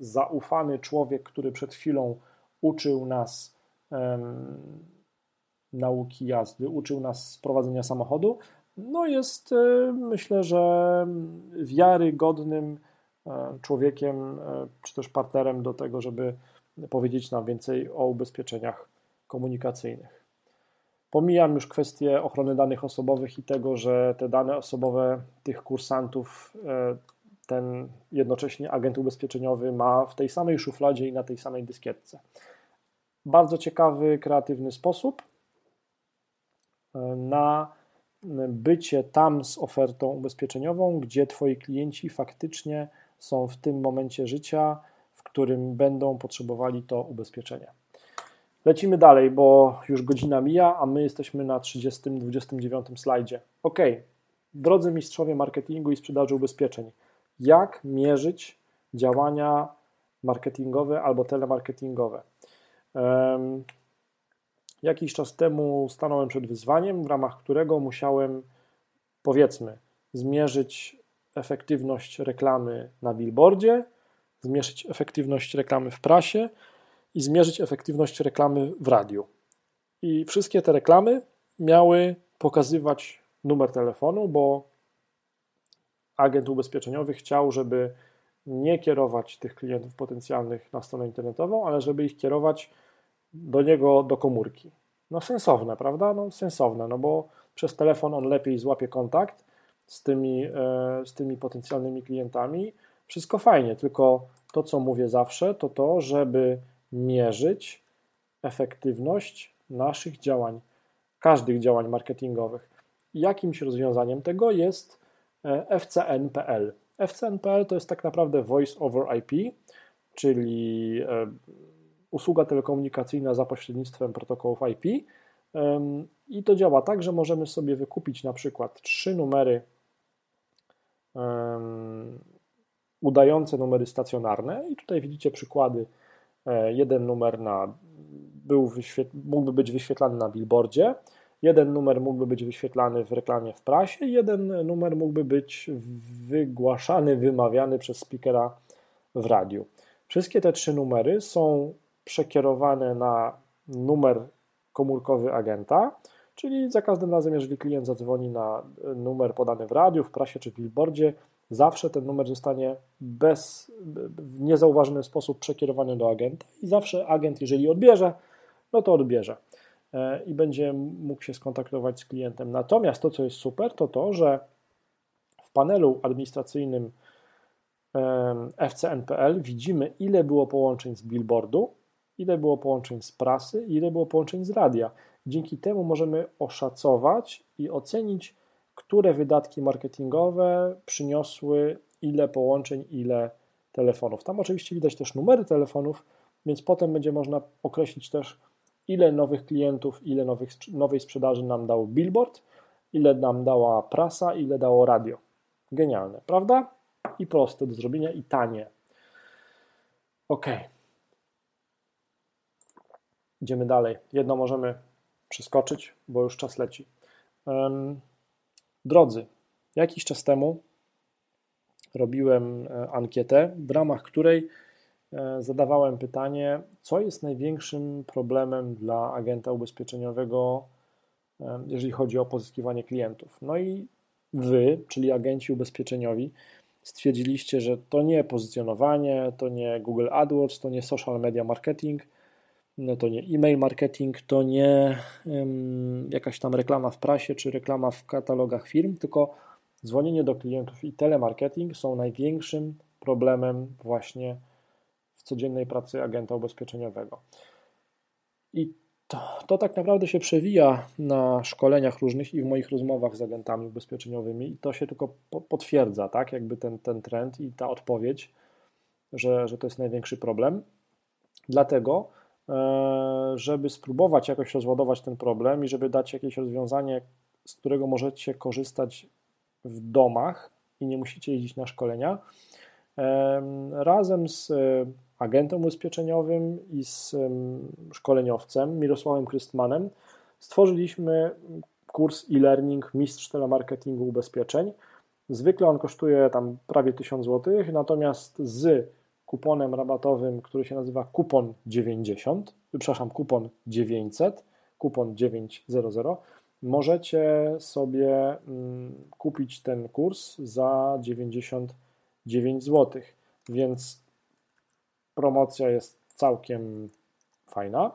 zaufany człowiek, który przed chwilą uczył nas nauki jazdy, uczył nas prowadzenia samochodu, no jest e, myślę, że wiarygodnym e, człowiekiem, e, czy też partnerem do tego, żeby powiedzieć nam więcej o ubezpieczeniach komunikacyjnych. Pomijam już kwestię ochrony danych osobowych i tego, że te dane osobowe tych kursantów ten jednocześnie agent ubezpieczeniowy ma w tej samej szufladzie i na tej samej dyskietce. Bardzo ciekawy, kreatywny sposób na bycie tam z ofertą ubezpieczeniową, gdzie Twoi klienci faktycznie są w tym momencie życia, w którym będą potrzebowali to ubezpieczenie. Lecimy dalej, bo już godzina mija, a my jesteśmy na 30-29 slajdzie. Ok, drodzy mistrzowie marketingu i sprzedaży ubezpieczeń, jak mierzyć działania marketingowe albo telemarketingowe? Jakiś czas temu stanąłem przed wyzwaniem, w ramach którego musiałem, powiedzmy, zmierzyć efektywność reklamy na billboardzie, zmierzyć efektywność reklamy w prasie i zmierzyć efektywność reklamy w radiu. I wszystkie te reklamy miały pokazywać numer telefonu, bo agent ubezpieczeniowy chciał, żeby nie kierować tych klientów potencjalnych na stronę internetową, ale żeby ich kierować do niego do komórki. No sensowne, prawda? No sensowne, no bo przez telefon on lepiej złapie kontakt z tymi, e, z tymi potencjalnymi klientami. Wszystko fajnie, tylko to, co mówię zawsze, to to, żeby mierzyć efektywność naszych działań, każdych działań marketingowych. Jakimś rozwiązaniem tego jest e, FCN.pl. FCN.pl to jest tak naprawdę Voice over IP, czyli e, usługa telekomunikacyjna za pośrednictwem protokołów IP. I to działa tak, że możemy sobie wykupić na przykład trzy numery udające numery stacjonarne i tutaj widzicie przykłady. E, jeden numer na, był mógłby być wyświetlany na billboardzie, jeden numer mógłby być wyświetlany w reklamie w prasie, jeden numer mógłby być wygłaszany, wymawiany przez speakera w radiu. Wszystkie te trzy numery są przekierowane na numer komórkowy agenta, czyli za każdym razem, jeżeli klient zadzwoni na numer podany w radiu, w prasie czy w billboardzie, zawsze ten numer zostanie bez, w niezauważony sposób przekierowany do agenta i zawsze agent, jeżeli odbierze, no to odbierze i będzie mógł się skontaktować z klientem. Natomiast to, co jest super, to to, że w panelu administracyjnym FCNPL widzimy, ile było połączeń z billboardu, ile było połączeń z prasy, ile było połączeń z radia. Dzięki temu możemy oszacować i ocenić, które wydatki marketingowe przyniosły ile połączeń, ile telefonów. Tam oczywiście widać też numery telefonów, więc potem będzie można określić też, ile nowych klientów, ile nowych, nowej sprzedaży nam dał billboard, ile nam dała prasa, ile dało radio. Genialne, prawda? I proste do zrobienia i tanie. Ok. Idziemy dalej. Jedno możemy przeskoczyć, bo już czas leci. Drodzy, jakiś czas temu robiłem e, ankietę, w ramach której zadawałem pytanie, co jest największym problemem dla agenta ubezpieczeniowego, jeżeli chodzi o pozyskiwanie klientów. No i wy, czyli agenci ubezpieczeniowi, stwierdziliście, że to nie pozycjonowanie, to nie Google AdWords, to nie social media marketing, no to nie e-mail marketing, to nie um, jakaś tam reklama w prasie czy reklama w katalogach firm, tylko dzwonienie do klientów i telemarketing są największym problemem właśnie codziennej pracy agenta ubezpieczeniowego. I to, to tak naprawdę się przewija na szkoleniach różnych i w moich rozmowach z agentami ubezpieczeniowymi i to się tylko po, potwierdza, tak, jakby ten, ten trend i ta odpowiedź, że, że to jest największy problem. Dlatego E, żeby spróbować jakoś rozładować ten problem i żeby dać jakieś rozwiązanie, z którego możecie korzystać w domach i nie musicie jeździć na szkolenia. Razem z agentem ubezpieczeniowym i z szkoleniowcem Mirosławem Krystmanem stworzyliśmy kurs e-learning Mistrz Telemarketingu Ubezpieczeń. Zwykle on kosztuje tam prawie 1000 zł, natomiast z kuponem rabatowym, który się nazywa kupon 90, przepraszam, kupon 900, kupon 900, możecie sobie mm, kupić ten kurs za 99 zł. Więc promocja jest całkiem fajna.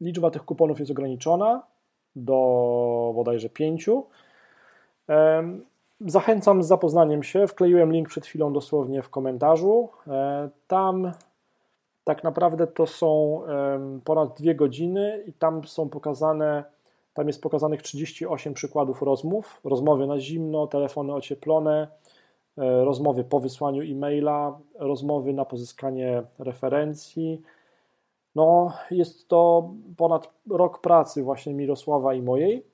Liczba tych kuponów jest ograniczona do bodajże 5. Zachęcam z zapoznaniem się. Wkleiłem link przed chwilą dosłownie w komentarzu. E, tam tak naprawdę to są ponad dwie godziny i tam są pokazane, tam jest pokazanych 38 przykładów rozmów, rozmowy na zimno, telefony ocieplone, rozmowy po wysłaniu e-maila, rozmowy na pozyskanie referencji. No, jest to ponad rok pracy właśnie Mirosława i mojej.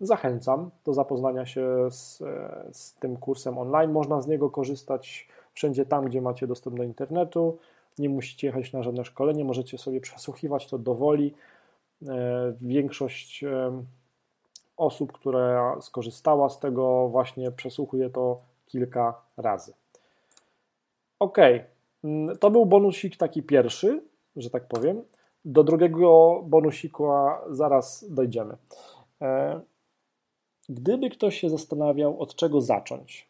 Zachęcam do zapoznania się z, z tym kursem online. Można z niego korzystać wszędzie tam, gdzie macie dostęp do internetu. Nie musicie jechać na żadne szkolenie, możecie sobie przesłuchiwać to do woli. E, większość osób, która skorzystała z tego, właśnie przesłuchuje to kilka razy. Ok, mm, to był bonusik taki pierwszy, że tak powiem. Do drugiego bonusiku zaraz dojdziemy. E, gdyby ktoś się zastanawiał, od czego zacząć,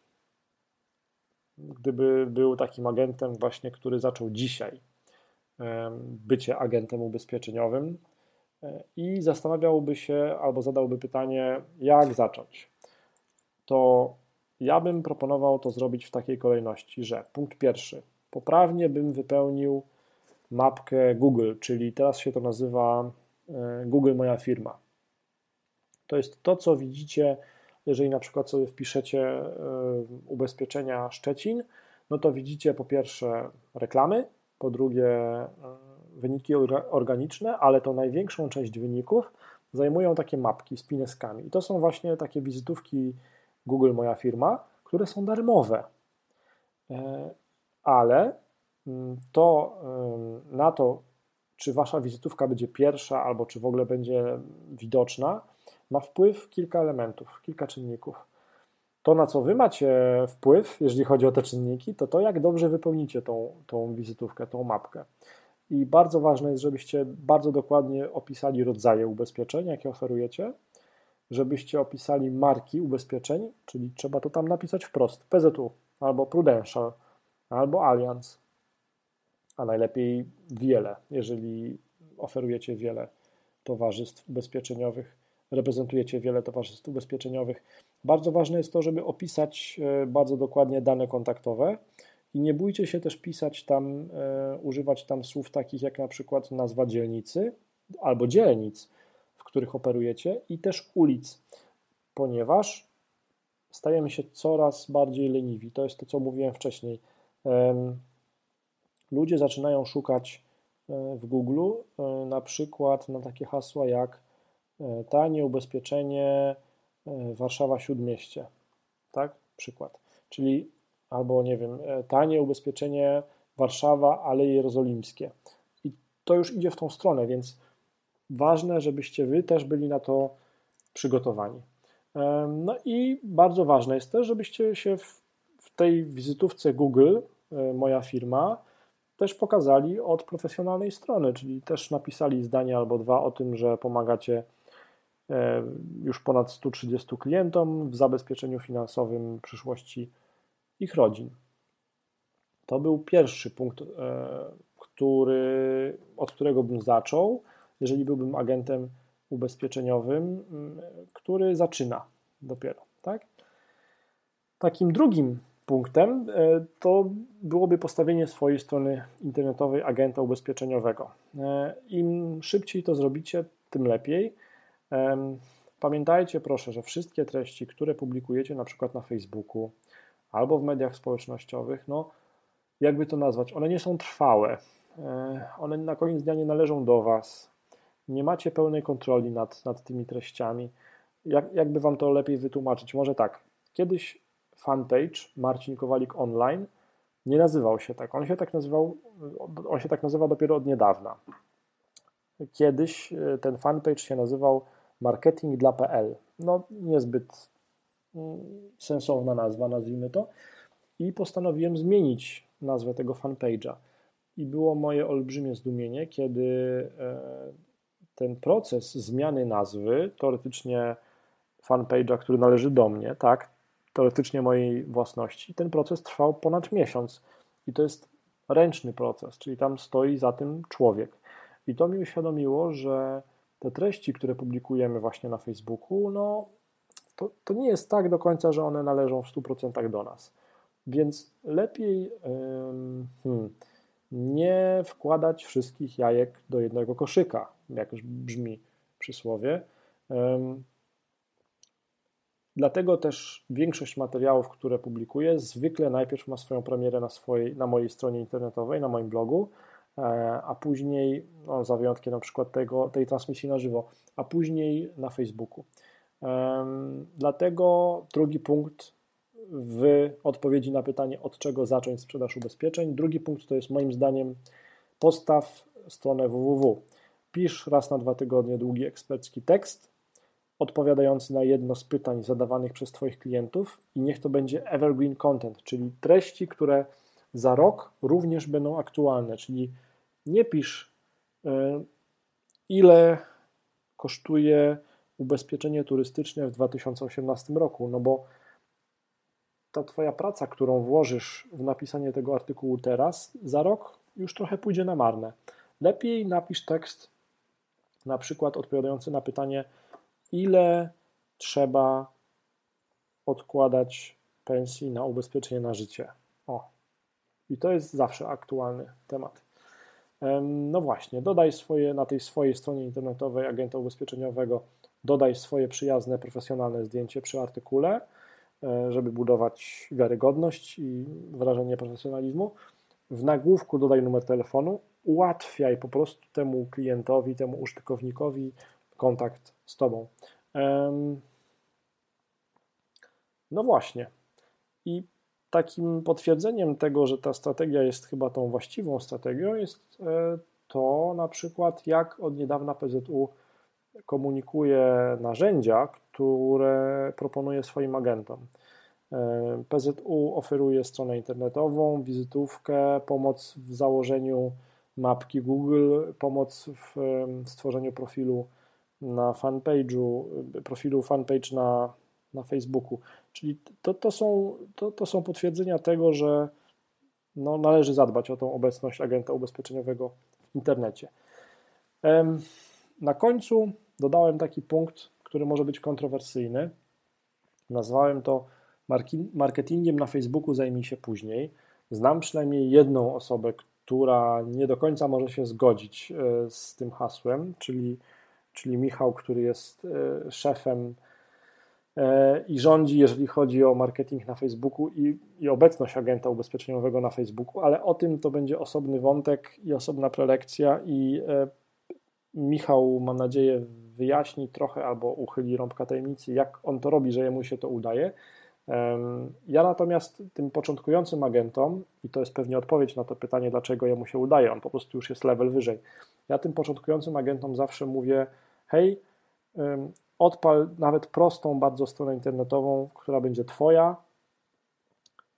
gdyby był takim agentem właśnie, który zaczął dzisiaj e, bycie agentem ubezpieczeniowym e, i zastanawiałby się albo zadałby pytanie, jak zacząć, to ja bym proponował to zrobić w takiej kolejności, że punkt pierwszy, poprawnie bym wypełnił mapkę Google, czyli teraz się to nazywa Google Moja Firma. To jest to, co widzicie, jeżeli na przykład sobie wpiszecie e, ubezpieczenia Szczecin, no to widzicie po pierwsze reklamy, po drugie e, wyniki organiczne, ale to największą część wyników zajmują takie mapki z pineskami. I to są właśnie takie wizytówki Google Moja Firma, które są darmowe. E, ale mm, to na to, czy wasza wizytówka będzie pierwsza, albo czy w ogóle będzie widoczna, ma wpływ kilka elementów, kilka czynników. To, na co wy macie wpływ, jeżeli chodzi o te czynniki, to to, jak dobrze wypełnicie tą, tą wizytówkę, tą mapkę. I bardzo ważne jest, żebyście bardzo dokładnie opisali rodzaje ubezpieczeń, jakie oferujecie, żebyście opisali marki ubezpieczeń, czyli trzeba to tam napisać wprost: PZU, albo Prudential, albo Allianz, a najlepiej wiele, jeżeli oferujecie wiele towarzystw ubezpieczeniowych reprezentujecie wiele towarzystw ubezpieczeniowych. Bardzo ważne jest to, żeby opisać e, bardzo dokładnie dane kontaktowe i nie bójcie się też pisać tam, e, używać tam słów takich jak na przykład nazwa dzielnicy albo dzielnic, których operujecie i też ulic, ponieważ stajemy się coraz bardziej leniwi. To jest to, co mówiłem wcześniej. Ludzie zaczynają szukać e, w Google na przykład na takie hasła jak E, tanie ubezpieczenie e, Warszawa Śródmieście, tak? Przykład. Czyli albo nie wiem, e, tanie ubezpieczenie Warszawa, ale Jerozolimskie. I to już idzie w tą stronę, więc ważne, żebyście wy też byli na to przygotowani. No i bardzo ważne jest też, żebyście się w, w tej wizytówce Google, moja firma, też pokazali od profesjonalnej strony, czyli też napisali zdanie albo dwa o tym, że pomagacie E, już ponad 130 klientom w zabezpieczeniu finansowym przyszłości ich rodzin. To był pierwszy punkt, e, który, od którego bym zaczął, jeżeli byłbym agentem ubezpieczeniowym, który zaczyna dopiero. Tak? Takim drugim punktem e, to byłoby postawienie swojej strony internetowej agenta ubezpieczeniowego. Im szybciej to zrobicie, tym lepiej Pamiętajcie proszę, że wszystkie treści, które publikujecie na przykład na Facebooku albo w mediach społecznościowych, no jakby to nazwać, one nie są trwałe. E, one na koniec dnia nie należą do Was. Nie macie pełnej kontroli nad, nad tymi treściami. Jak, jakby Wam to lepiej wytłumaczyć? Może tak. kiedyś fanpage Marcin Kowalik Online nie nazywał się tak. On się tak nazywał, on się tak nazywa dopiero od niedawna. Kiedyś e, ten fanpage się nazywał marketing dla PL. No niezbyt mm, sensowna nazwa, nazwijmy to. I postanowiłem zmienić nazwę tego fanpage'a. I było moje olbrzymie zdumienie, kiedy e, ten proces zmiany nazwy, teoretycznie fanpage'a, który należy do mnie, tak, teoretycznie mojej własności, ten proces trwał ponad miesiąc. I to jest ręczny proces, czyli tam stoi za tym człowiek. I to mi uświadomiło, że te treści, które publikujemy właśnie na Facebooku, no to, to nie jest tak do końca, że one należą w 100% do nas. Więc lepiej hmm, nie wkładać wszystkich jajek do jednego koszyka, jak już brzmi przysłowie. Dlatego też większość materiałów, które publikuję, zwykle najpierw ma swoją premierę na, swojej, na mojej stronie internetowej, na moim blogu, e, a później, no, za wyjątkiem na przykład tego, tej transmisji na żywo, a później na Facebooku. Dlatego drugi punkt w odpowiedzi na pytanie, od czego zacząć sprzedaż ubezpieczeń. Drugi punkt to jest moim zdaniem postaw stronę www. Pisz raz na dwa tygodnie długi ekspercki tekst odpowiadający na jedno z pytań zadawanych przez Twoich klientów i niech to będzie evergreen content, czyli treści, które za rok również będą aktualne, czyli nie pisz e, ile kosztuje ubezpieczenie turystyczne w 2018 roku, no bo ta Twoja praca, którą włożysz w napisanie tego artykułu teraz, za rok już trochę pójdzie na marne. Lepiej napisz tekst, na przykład odpowiadający na pytanie, ile trzeba odkładać pensji na ubezpieczenie na życie. O, i to jest zawsze aktualny temat. No właśnie, dodaj swoje na tej swojej stronie internetowej agenta ubezpieczeniowego, dodaj swoje przyjazne, profesjonalne zdjęcie przy artykule, żeby budować wiarygodność i wrażenie profesjonalizmu. W nagłówku dodaj numer telefonu, ułatwiaj po prostu temu klientowi, temu użytkownikowi kontakt z Tobą. No właśnie. I takim potwierdzeniem tego, że ta strategia jest chyba tą właściwą strategią, jest e, to na przykład, jak od niedawna PZU komunikuje narzędzia, które proponuje swoim agentom. E, PZU oferuje stronę internetową, wizytówkę, pomoc w założeniu mapki Google, pomoc w stworzeniu profilu na fanpage'u, profilu fanpage na, na Facebooku. Czyli to, to, są, to, to są potwierdzenia tego, że no, należy zadbać o tą obecność agenta ubezpieczeniowego w internecie. Na końcu dodałem taki punkt, który może być kontrowersyjny. Nazwałem to marketingiem na Facebooku zajmij się później. Znam przynajmniej jedną osobę, która nie do końca może się zgodzić e, z tym hasłem, czyli czyli Michał, który jest e, szefem e, i rządzi, jeżeli chodzi o marketing na Facebooku i, i, obecność agenta ubezpieczeniowego na Facebooku, ale o tym to będzie osobny wątek i osobna prelekcja i Michał, mam nadzieję, wyjaśni trochę albo uchyli rąbka tajemnicy, jak on to robi, że jemu się to udaje. Ja natomiast tym początkującym agentom, i to jest pewnie odpowiedź na to pytanie, dlaczego jemu się udaje, on po prostu już jest level wyżej. Ja tym początkującym agentom zawsze mówię, hej, odpal nawet prostą bardzo stronę internetową, która będzie Twoja,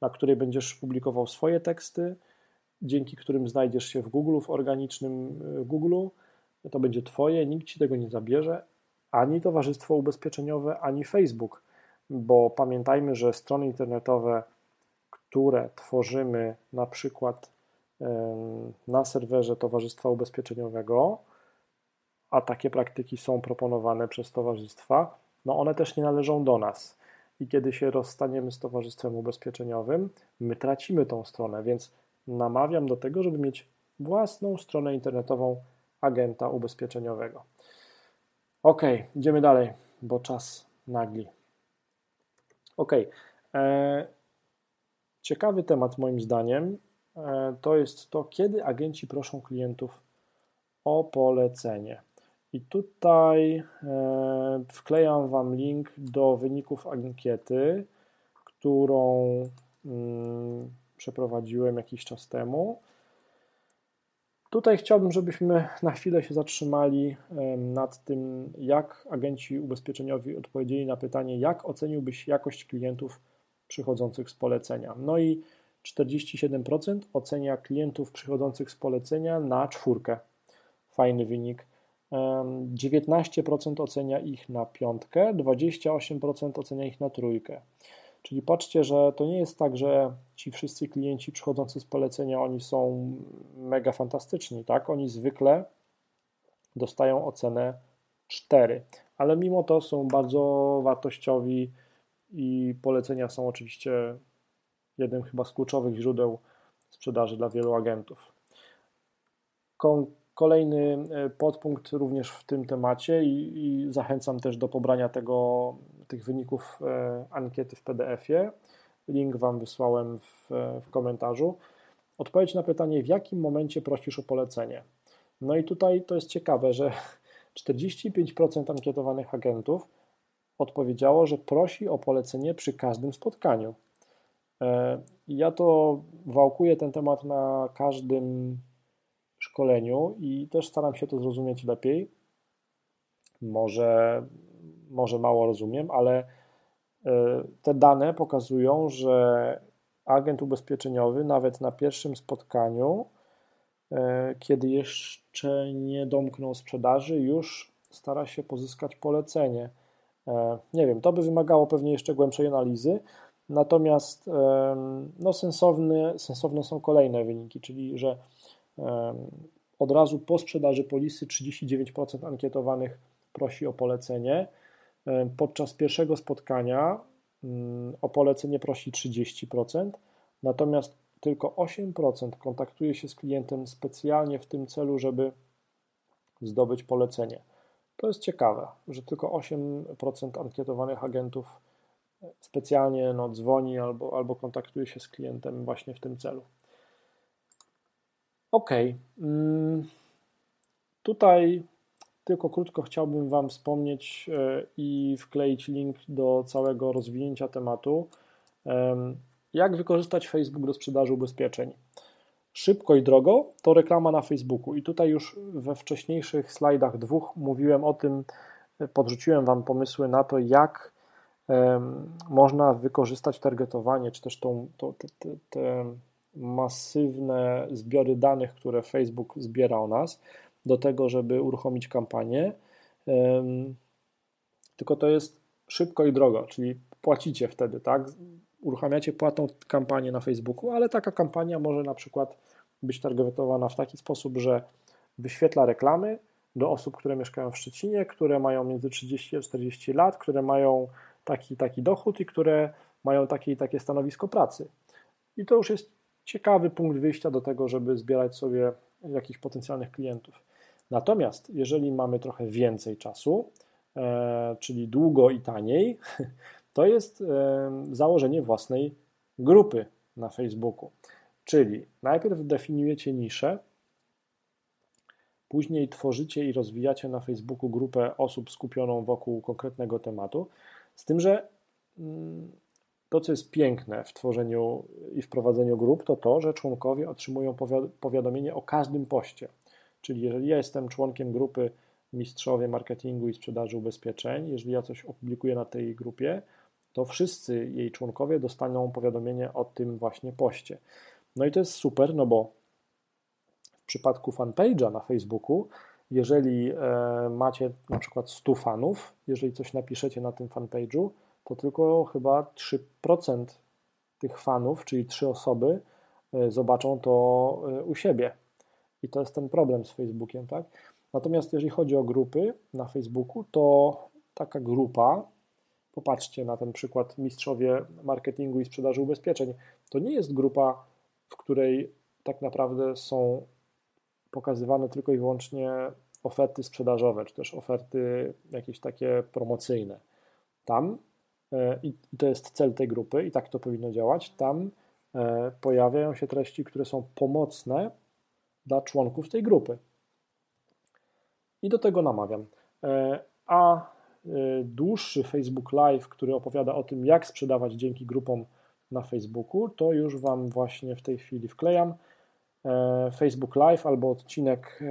na której będziesz publikował swoje teksty, dzięki którym znajdziesz się w Google, w organicznym e, Google. To będzie Twoje, nikt Ci tego nie zabierze, ani Towarzystwo Ubezpieczeniowe, ani Facebook, bo pamiętajmy, że strony internetowe, które tworzymy na przykład na serwerze Towarzystwa Ubezpieczeniowego, a takie praktyki są proponowane przez towarzystwa, no one też nie należą do nas. I kiedy się rozstaniemy z towarzystwem ubezpieczeniowym, my tracimy tą stronę, więc namawiam do tego, żeby mieć własną stronę internetową agenta ubezpieczeniowego. Ok, idziemy dalej, bo czas nagli. Ok, e, ciekawy temat moim zdaniem e, to jest to, kiedy agenci proszą klientów o polecenie. I tutaj e, wklejam Wam link do wyników ankiety, którą mm, przeprowadziłem jakiś czas temu. Tutaj chciałbym, żebyśmy na chwilę się zatrzymali nad tym, jak agenci ubezpieczeniowi odpowiedzieli na pytanie, jak oceniłbyś jakość klientów przychodzących z polecenia. No i 47% ocenia klientów przychodzących z polecenia na czwórkę. Fajny wynik. 19% ocenia ich na piątkę, 28% ocenia ich na trójkę. Czyli patrzcie, że to nie jest tak, że ci wszyscy klienci przychodzący z polecenia, oni są mega fantastyczni, tak? Oni zwykle dostają ocenę 4, ale mimo to są bardzo wartościowi i polecenia są oczywiście jednym chyba z kluczowych źródeł sprzedaży dla wielu agentów. Kolejny e, podpunkt również w tym temacie i, i zachęcam też do pobrania tego, tych wyników e, ankiety w PDF-ie. Link Wam wysłałem w, e, w komentarzu. Odpowiedź na pytanie, w jakim momencie prosisz o polecenie. No i tutaj to jest ciekawe, że [laughs] 45% ankietowanych agentów odpowiedziało, że prosi o polecenie przy każdym spotkaniu. Ja to wałkuję ten temat na każdym szkoleniu i też staram się to zrozumieć lepiej. Może, może mało rozumiem, ale e, te dane pokazują, że agent ubezpieczeniowy nawet na pierwszym spotkaniu, e, kiedy jeszcze nie domknął sprzedaży, już stara się pozyskać polecenie. E, nie wiem, to by wymagało pewnie jeszcze głębszej analizy, natomiast no, sensowne, sensowne są kolejne wyniki, czyli że od razu po sprzedaży polisy 39% ankietowanych prosi o polecenie. Podczas pierwszego spotkania mm, o polecenie prosi 30%, natomiast tylko 8% kontaktuje się z klientem specjalnie w tym celu, żeby zdobyć polecenie. To jest ciekawe, że tylko 8% ankietowanych agentów specjalnie no, dzwoni albo, albo kontaktuje się z klientem właśnie w tym celu. Ok. Mm, tutaj tylko krótko chciałbym Wam wspomnieć e, i wkleić link do całego rozwinięcia tematu. Jak wykorzystać Facebook do sprzedaży ubezpieczeń? Szybko i drogo to reklama na Facebooku. I tutaj już we wcześniejszych slajdach dwóch mówiłem o tym, podrzuciłem Wam pomysły na to, jak można wykorzystać targetowanie, czy też tą, to, te, te masywne zbiory danych, które Facebook zbiera o nas, do tego, żeby uruchomić kampanię. Tylko to jest szybko i drogo, czyli płacicie wtedy, tak? Uruchamiacie płatną kampanię na Facebooku, ale taka kampania może na przykład być targetowana w taki sposób, że wyświetla reklamy do osób, które mieszkają w Szczecinie, które mają między 30 a 40 lat, które mają taki taki dochód i które mają takie takie stanowisko pracy. I to już jest ciekawy punkt wyjścia do tego, żeby zbierać sobie jakichś potencjalnych klientów. Natomiast jeżeli mamy trochę więcej czasu, e, czyli długo i taniej, [laughs] to jest e, założenie własnej grupy na Facebooku. Czyli najpierw definiujecie niszę, później tworzycie i rozwijacie na Facebooku grupę osób skupioną wokół konkretnego tematu, z tym, że mm, to, co jest piękne w tworzeniu i wprowadzeniu grup, to to, że członkowie otrzymują powiadomienie o każdym poście. Czyli jeżeli ja jestem członkiem grupy Mistrzowie Marketingu i Sprzedaży Ubezpieczeń, jeżeli ja coś opublikuję na tej grupie, to wszyscy jej członkowie dostaną powiadomienie o tym właśnie poście. No i to jest super, no bo w przypadku fanpage'a na Facebooku, jeżeli e, macie na przykład 100 fanów, jeżeli coś napiszecie na tym fanpage'u, to tylko chyba 3% tych fanów, czyli 3 osoby, e, zobaczą to e, u siebie. I to jest ten problem z Facebookiem, tak? Natomiast jeżeli chodzi o grupy na Facebooku, to taka grupa, popatrzcie na ten przykład mistrzowie marketingu i sprzedaży ubezpieczeń, to nie jest grupa, w której tak naprawdę są pokazywane tylko i wyłącznie oferty sprzedażowe, czy też oferty jakieś takie promocyjne. Tam i to jest cel tej grupy i tak to powinno działać, tam e, pojawiają się treści, które są pomocne dla członków tej grupy. I do tego namawiam. E, a dłuższy Facebook Live, który opowiada o tym, jak sprzedawać dzięki grupom na Facebooku, to już Wam właśnie w tej chwili wklejam. E, Facebook Live albo odcinek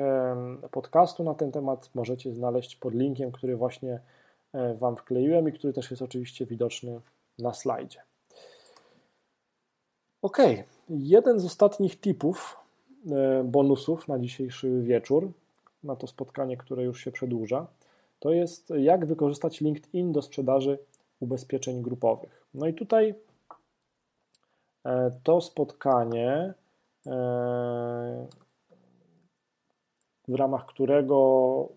podcastu na ten temat możecie znaleźć pod linkiem, który właśnie e, Wam wkleiłem i który też jest oczywiście widoczny na slajdzie. Ok, jeden z ostatnich tipów, e, bonusów na dzisiejszy wieczór, na to spotkanie, które już się przedłuża, to jest jak wykorzystać LinkedIn do sprzedaży ubezpieczeń grupowych. No i tutaj to spotkanie w ramach którego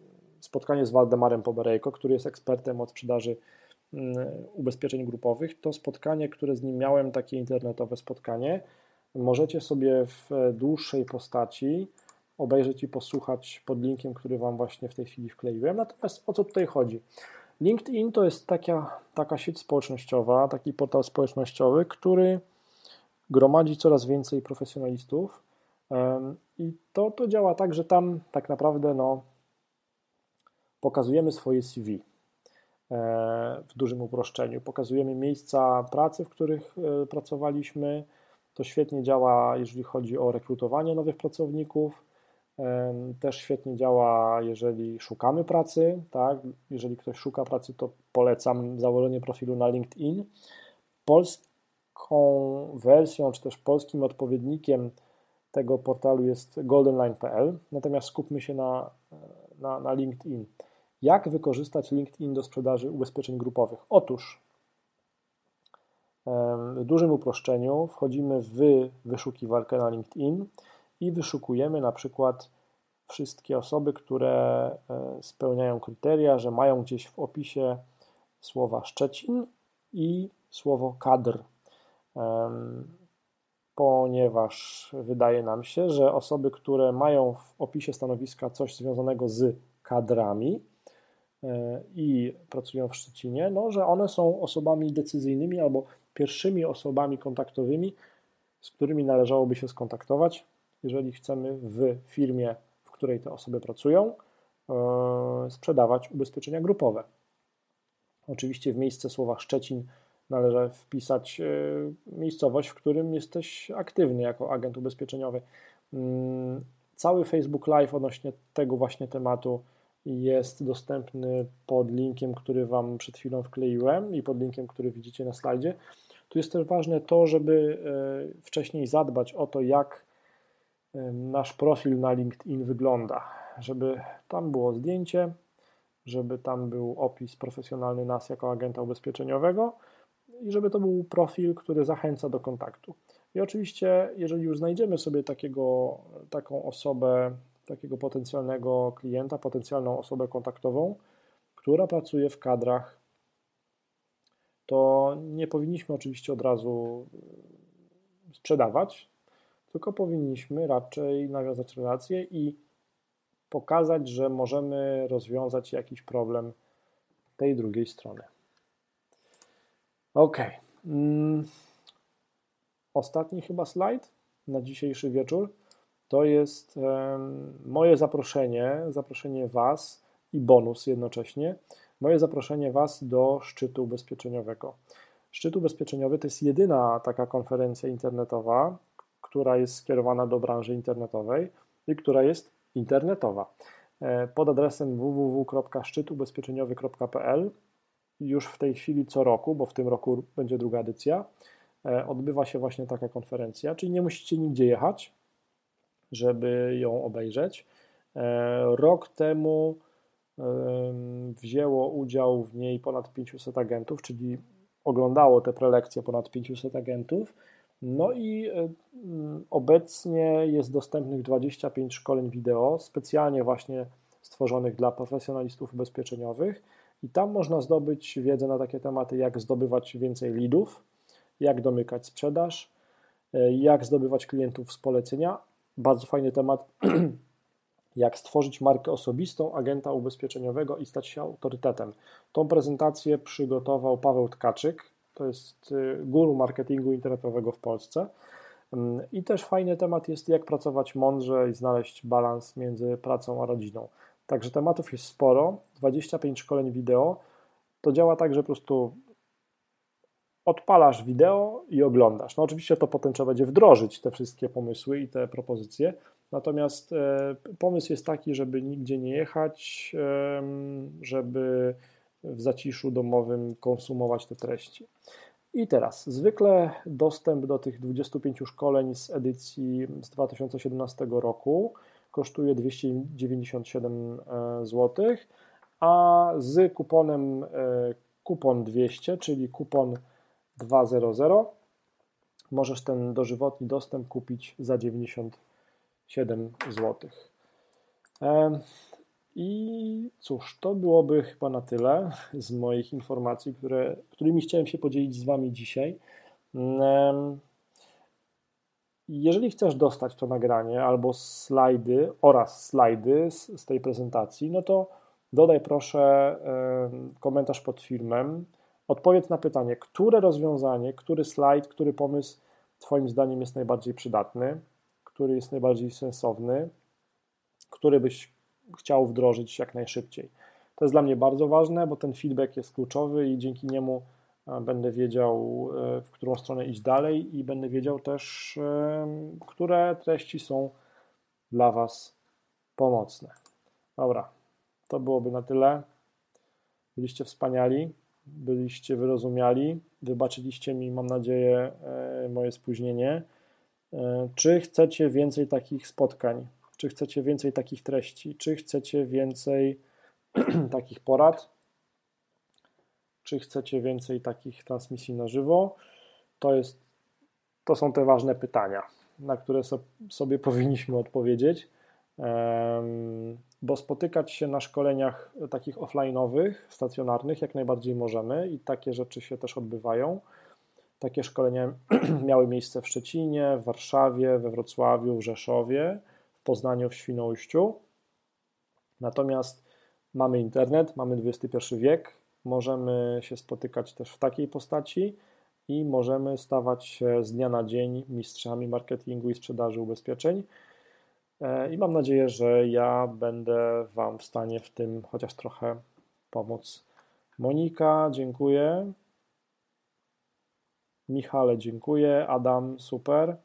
spotkanie z Waldemarem Poberejko, który jest ekspertem od sprzedaży mm, ubezpieczeń grupowych, to spotkanie, które z nim miałem, takie internetowe spotkanie, możecie sobie w dłuższej postaci obejrzeć i posłuchać pod linkiem, który Wam właśnie w tej chwili wkleiłem. Natomiast o co tutaj chodzi? LinkedIn to jest taka, taka sieć społecznościowa, taki portal społecznościowy, który gromadzi coraz więcej profesjonalistów i to, to działa tak, że tam tak naprawdę no, pokazujemy swoje CV e, w dużym uproszczeniu. Pokazujemy miejsca pracy, w których e, pracowaliśmy. To świetnie działa, jeżeli chodzi o rekrutowanie nowych pracowników. Też świetnie działa, jeżeli szukamy pracy. Tak? Jeżeli ktoś szuka pracy, to polecam założenie profilu na LinkedIn. Polską wersją, czy też polskim odpowiednikiem tego portalu jest goldenline.pl, natomiast skupmy się na, na, na LinkedIn. Jak wykorzystać LinkedIn do sprzedaży ubezpieczeń grupowych? Otóż w dużym uproszczeniu wchodzimy w wyszukiwarkę na LinkedIn i wyszukujemy na przykład wszystkie osoby, które e, spełniają kryteria, że mają gdzieś w opisie słowa Szczecin i słowo kadr ponieważ wydaje nam się, że osoby, które mają w opisie stanowiska coś związanego z kadrami i pracują w Szczecinie, no, że one są osobami decyzyjnymi albo pierwszymi osobami kontaktowymi, z którymi należałoby się skontaktować, jeżeli chcemy w firmie, w której te osoby pracują, e, sprzedawać ubezpieczenia grupowe. Oczywiście w miejsce słowa Szczecin należy wpisać e, miejscowość, w którym jesteś aktywny jako agent ubezpieczeniowy. Mm, cały Facebook Live odnośnie tego właśnie tematu jest dostępny pod linkiem, który Wam przed chwilą wkleiłem i pod linkiem, który widzicie na slajdzie. Tu jest też ważne to, żeby e, wcześniej zadbać o to, jak e, nasz profil na LinkedIn wygląda, żeby tam było zdjęcie, żeby tam był opis profesjonalny nas jako agenta ubezpieczeniowego, i żeby to był profil, który zachęca do kontaktu. I oczywiście, jeżeli już znajdziemy sobie takiego, taką osobę, takiego potencjalnego klienta, potencjalną osobę kontaktową, która pracuje w kadrach, to nie powinniśmy oczywiście od razu e, sprzedawać, tylko powinniśmy raczej nawiązać relacje i pokazać, że możemy rozwiązać jakiś problem tej drugiej strony. Ok. Mm. Ostatni chyba slajd na dzisiejszy wieczór to jest moje zaproszenie, zaproszenie Was i bonus jednocześnie, moje zaproszenie Was do szczytu ubezpieczeniowego. Szczyt ubezpieczeniowy to jest jedyna taka konferencja internetowa, która jest skierowana do branży internetowej i która jest internetowa. E, pod adresem www.szczytubezpieczeniowy.pl już w tej chwili co roku, bo w tym roku będzie druga edycja, e, odbywa się właśnie taka konferencja, czyli nie musicie nigdzie jechać, żeby ją obejrzeć. E, rok temu wzięło udział w niej ponad 500 agentów, czyli oglądało te prelekcje ponad 500 agentów. No i e, obecnie jest dostępnych 25 szkoleń wideo, specjalnie właśnie stworzonych dla profesjonalistów ubezpieczeniowych i tam można zdobyć wiedzę na takie tematy, jak zdobywać więcej leadów, jak domykać sprzedaż, e, jak zdobywać klientów z polecenia. Bardzo fajny temat, [clears throat] jak stworzyć markę osobistą agenta ubezpieczeniowego i stać się autorytetem. Tą prezentację przygotował Paweł Tkaczyk, to jest e, guru marketingu internetowego w Polsce. Mm, I też fajny temat jest, jak pracować mądrze i znaleźć balans między pracą a rodziną. Także tematów jest sporo, 25 szkoleń wideo. to działa tak, że po prostu odpalasz wideo i oglądasz. No oczywiście to potem trzeba będzie wdrożyć te wszystkie pomysły i te propozycje, natomiast e, pomysł jest taki, żeby nigdzie nie jechać, żeby w zaciszu domowym konsumować te treści. I teraz, zwykle dostęp do tych 25 szkoleń z edycji z 2017 roku kosztuje 297 zł, a z kuponem e, kupon 200, czyli kupon 200, możesz ten dożywotni dostęp kupić za 97 zł. I cóż, to byłoby chyba na tyle z moich informacji, które, którymi chciałem się podzielić z Wami dzisiaj. Jeżeli chcesz dostać to nagranie albo slajdy oraz slajdy z, z tej prezentacji, no to dodaj proszę komentarz pod filmem. Odpowiedz na pytanie, które rozwiązanie, który slajd, który pomysł Twoim zdaniem jest najbardziej przydatny, który jest najbardziej sensowny, który byś chciał wdrożyć jak najszybciej. To jest dla mnie bardzo ważne, bo ten feedback jest kluczowy i dzięki niemu e, będę wiedział, e, w którą stronę iść dalej i będę wiedział też, e, które treści są dla Was pomocne. Dobra, to byłoby na tyle. Byliście wspaniali, byliście wyrozumiali, wybaczyliście mi, mam nadzieję, moje spóźnienie. Czy chcecie więcej takich spotkań? Czy chcecie więcej takich treści? Czy chcecie więcej [clears throat] takich porad? Czy chcecie więcej takich transmisji na żywo? To, jest, to są te ważne pytania, na które so, sobie [laughs] powinniśmy odpowiedzieć, bo spotykać się na szkoleniach takich offline'owych, stacjonarnych jak najbardziej możemy i takie rzeczy się też odbywają. Takie szkolenia [clears throat] miały miejsce w Szczecinie, w Warszawie, we Wrocławiu, w Rzeszowie w Poznaniu, w Świnoujściu. Natomiast mamy internet, mamy XXI wiek, możemy się spotykać też w takiej postaci i możemy stawać się z dnia na dzień mistrzami marketingu i sprzedaży ubezpieczeń. E, I mam nadzieję, że ja będę Wam w stanie w tym chociaż trochę pomóc. Monika, dziękuję. Michale, dziękuję. Adam, super.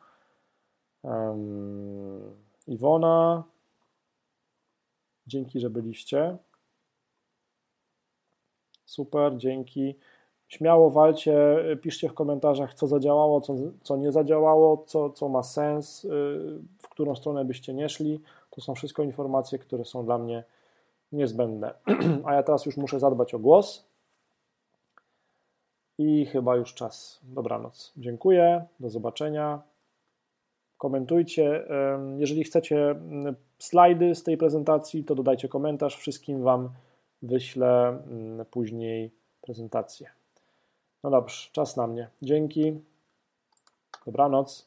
Um, Iwona, dzięki, że byliście. Super, dzięki. Śmiało walcie, piszcie w komentarzach, co zadziałało, co, co nie zadziałało, co, co ma sens, y, w którą stronę byście nie szli. To są wszystko informacje, które są dla mnie niezbędne. [clears throat] A ja teraz już muszę zadbać o głos. I chyba już czas. Dobranoc. Dziękuję. Do zobaczenia komentujcie. Jeżeli chcecie mm, slajdy z tej prezentacji, to dodajcie komentarz. Wszystkim Wam wyślę mm, później prezentację. No dobrze, czas na mnie. Dzięki. Dobranoc.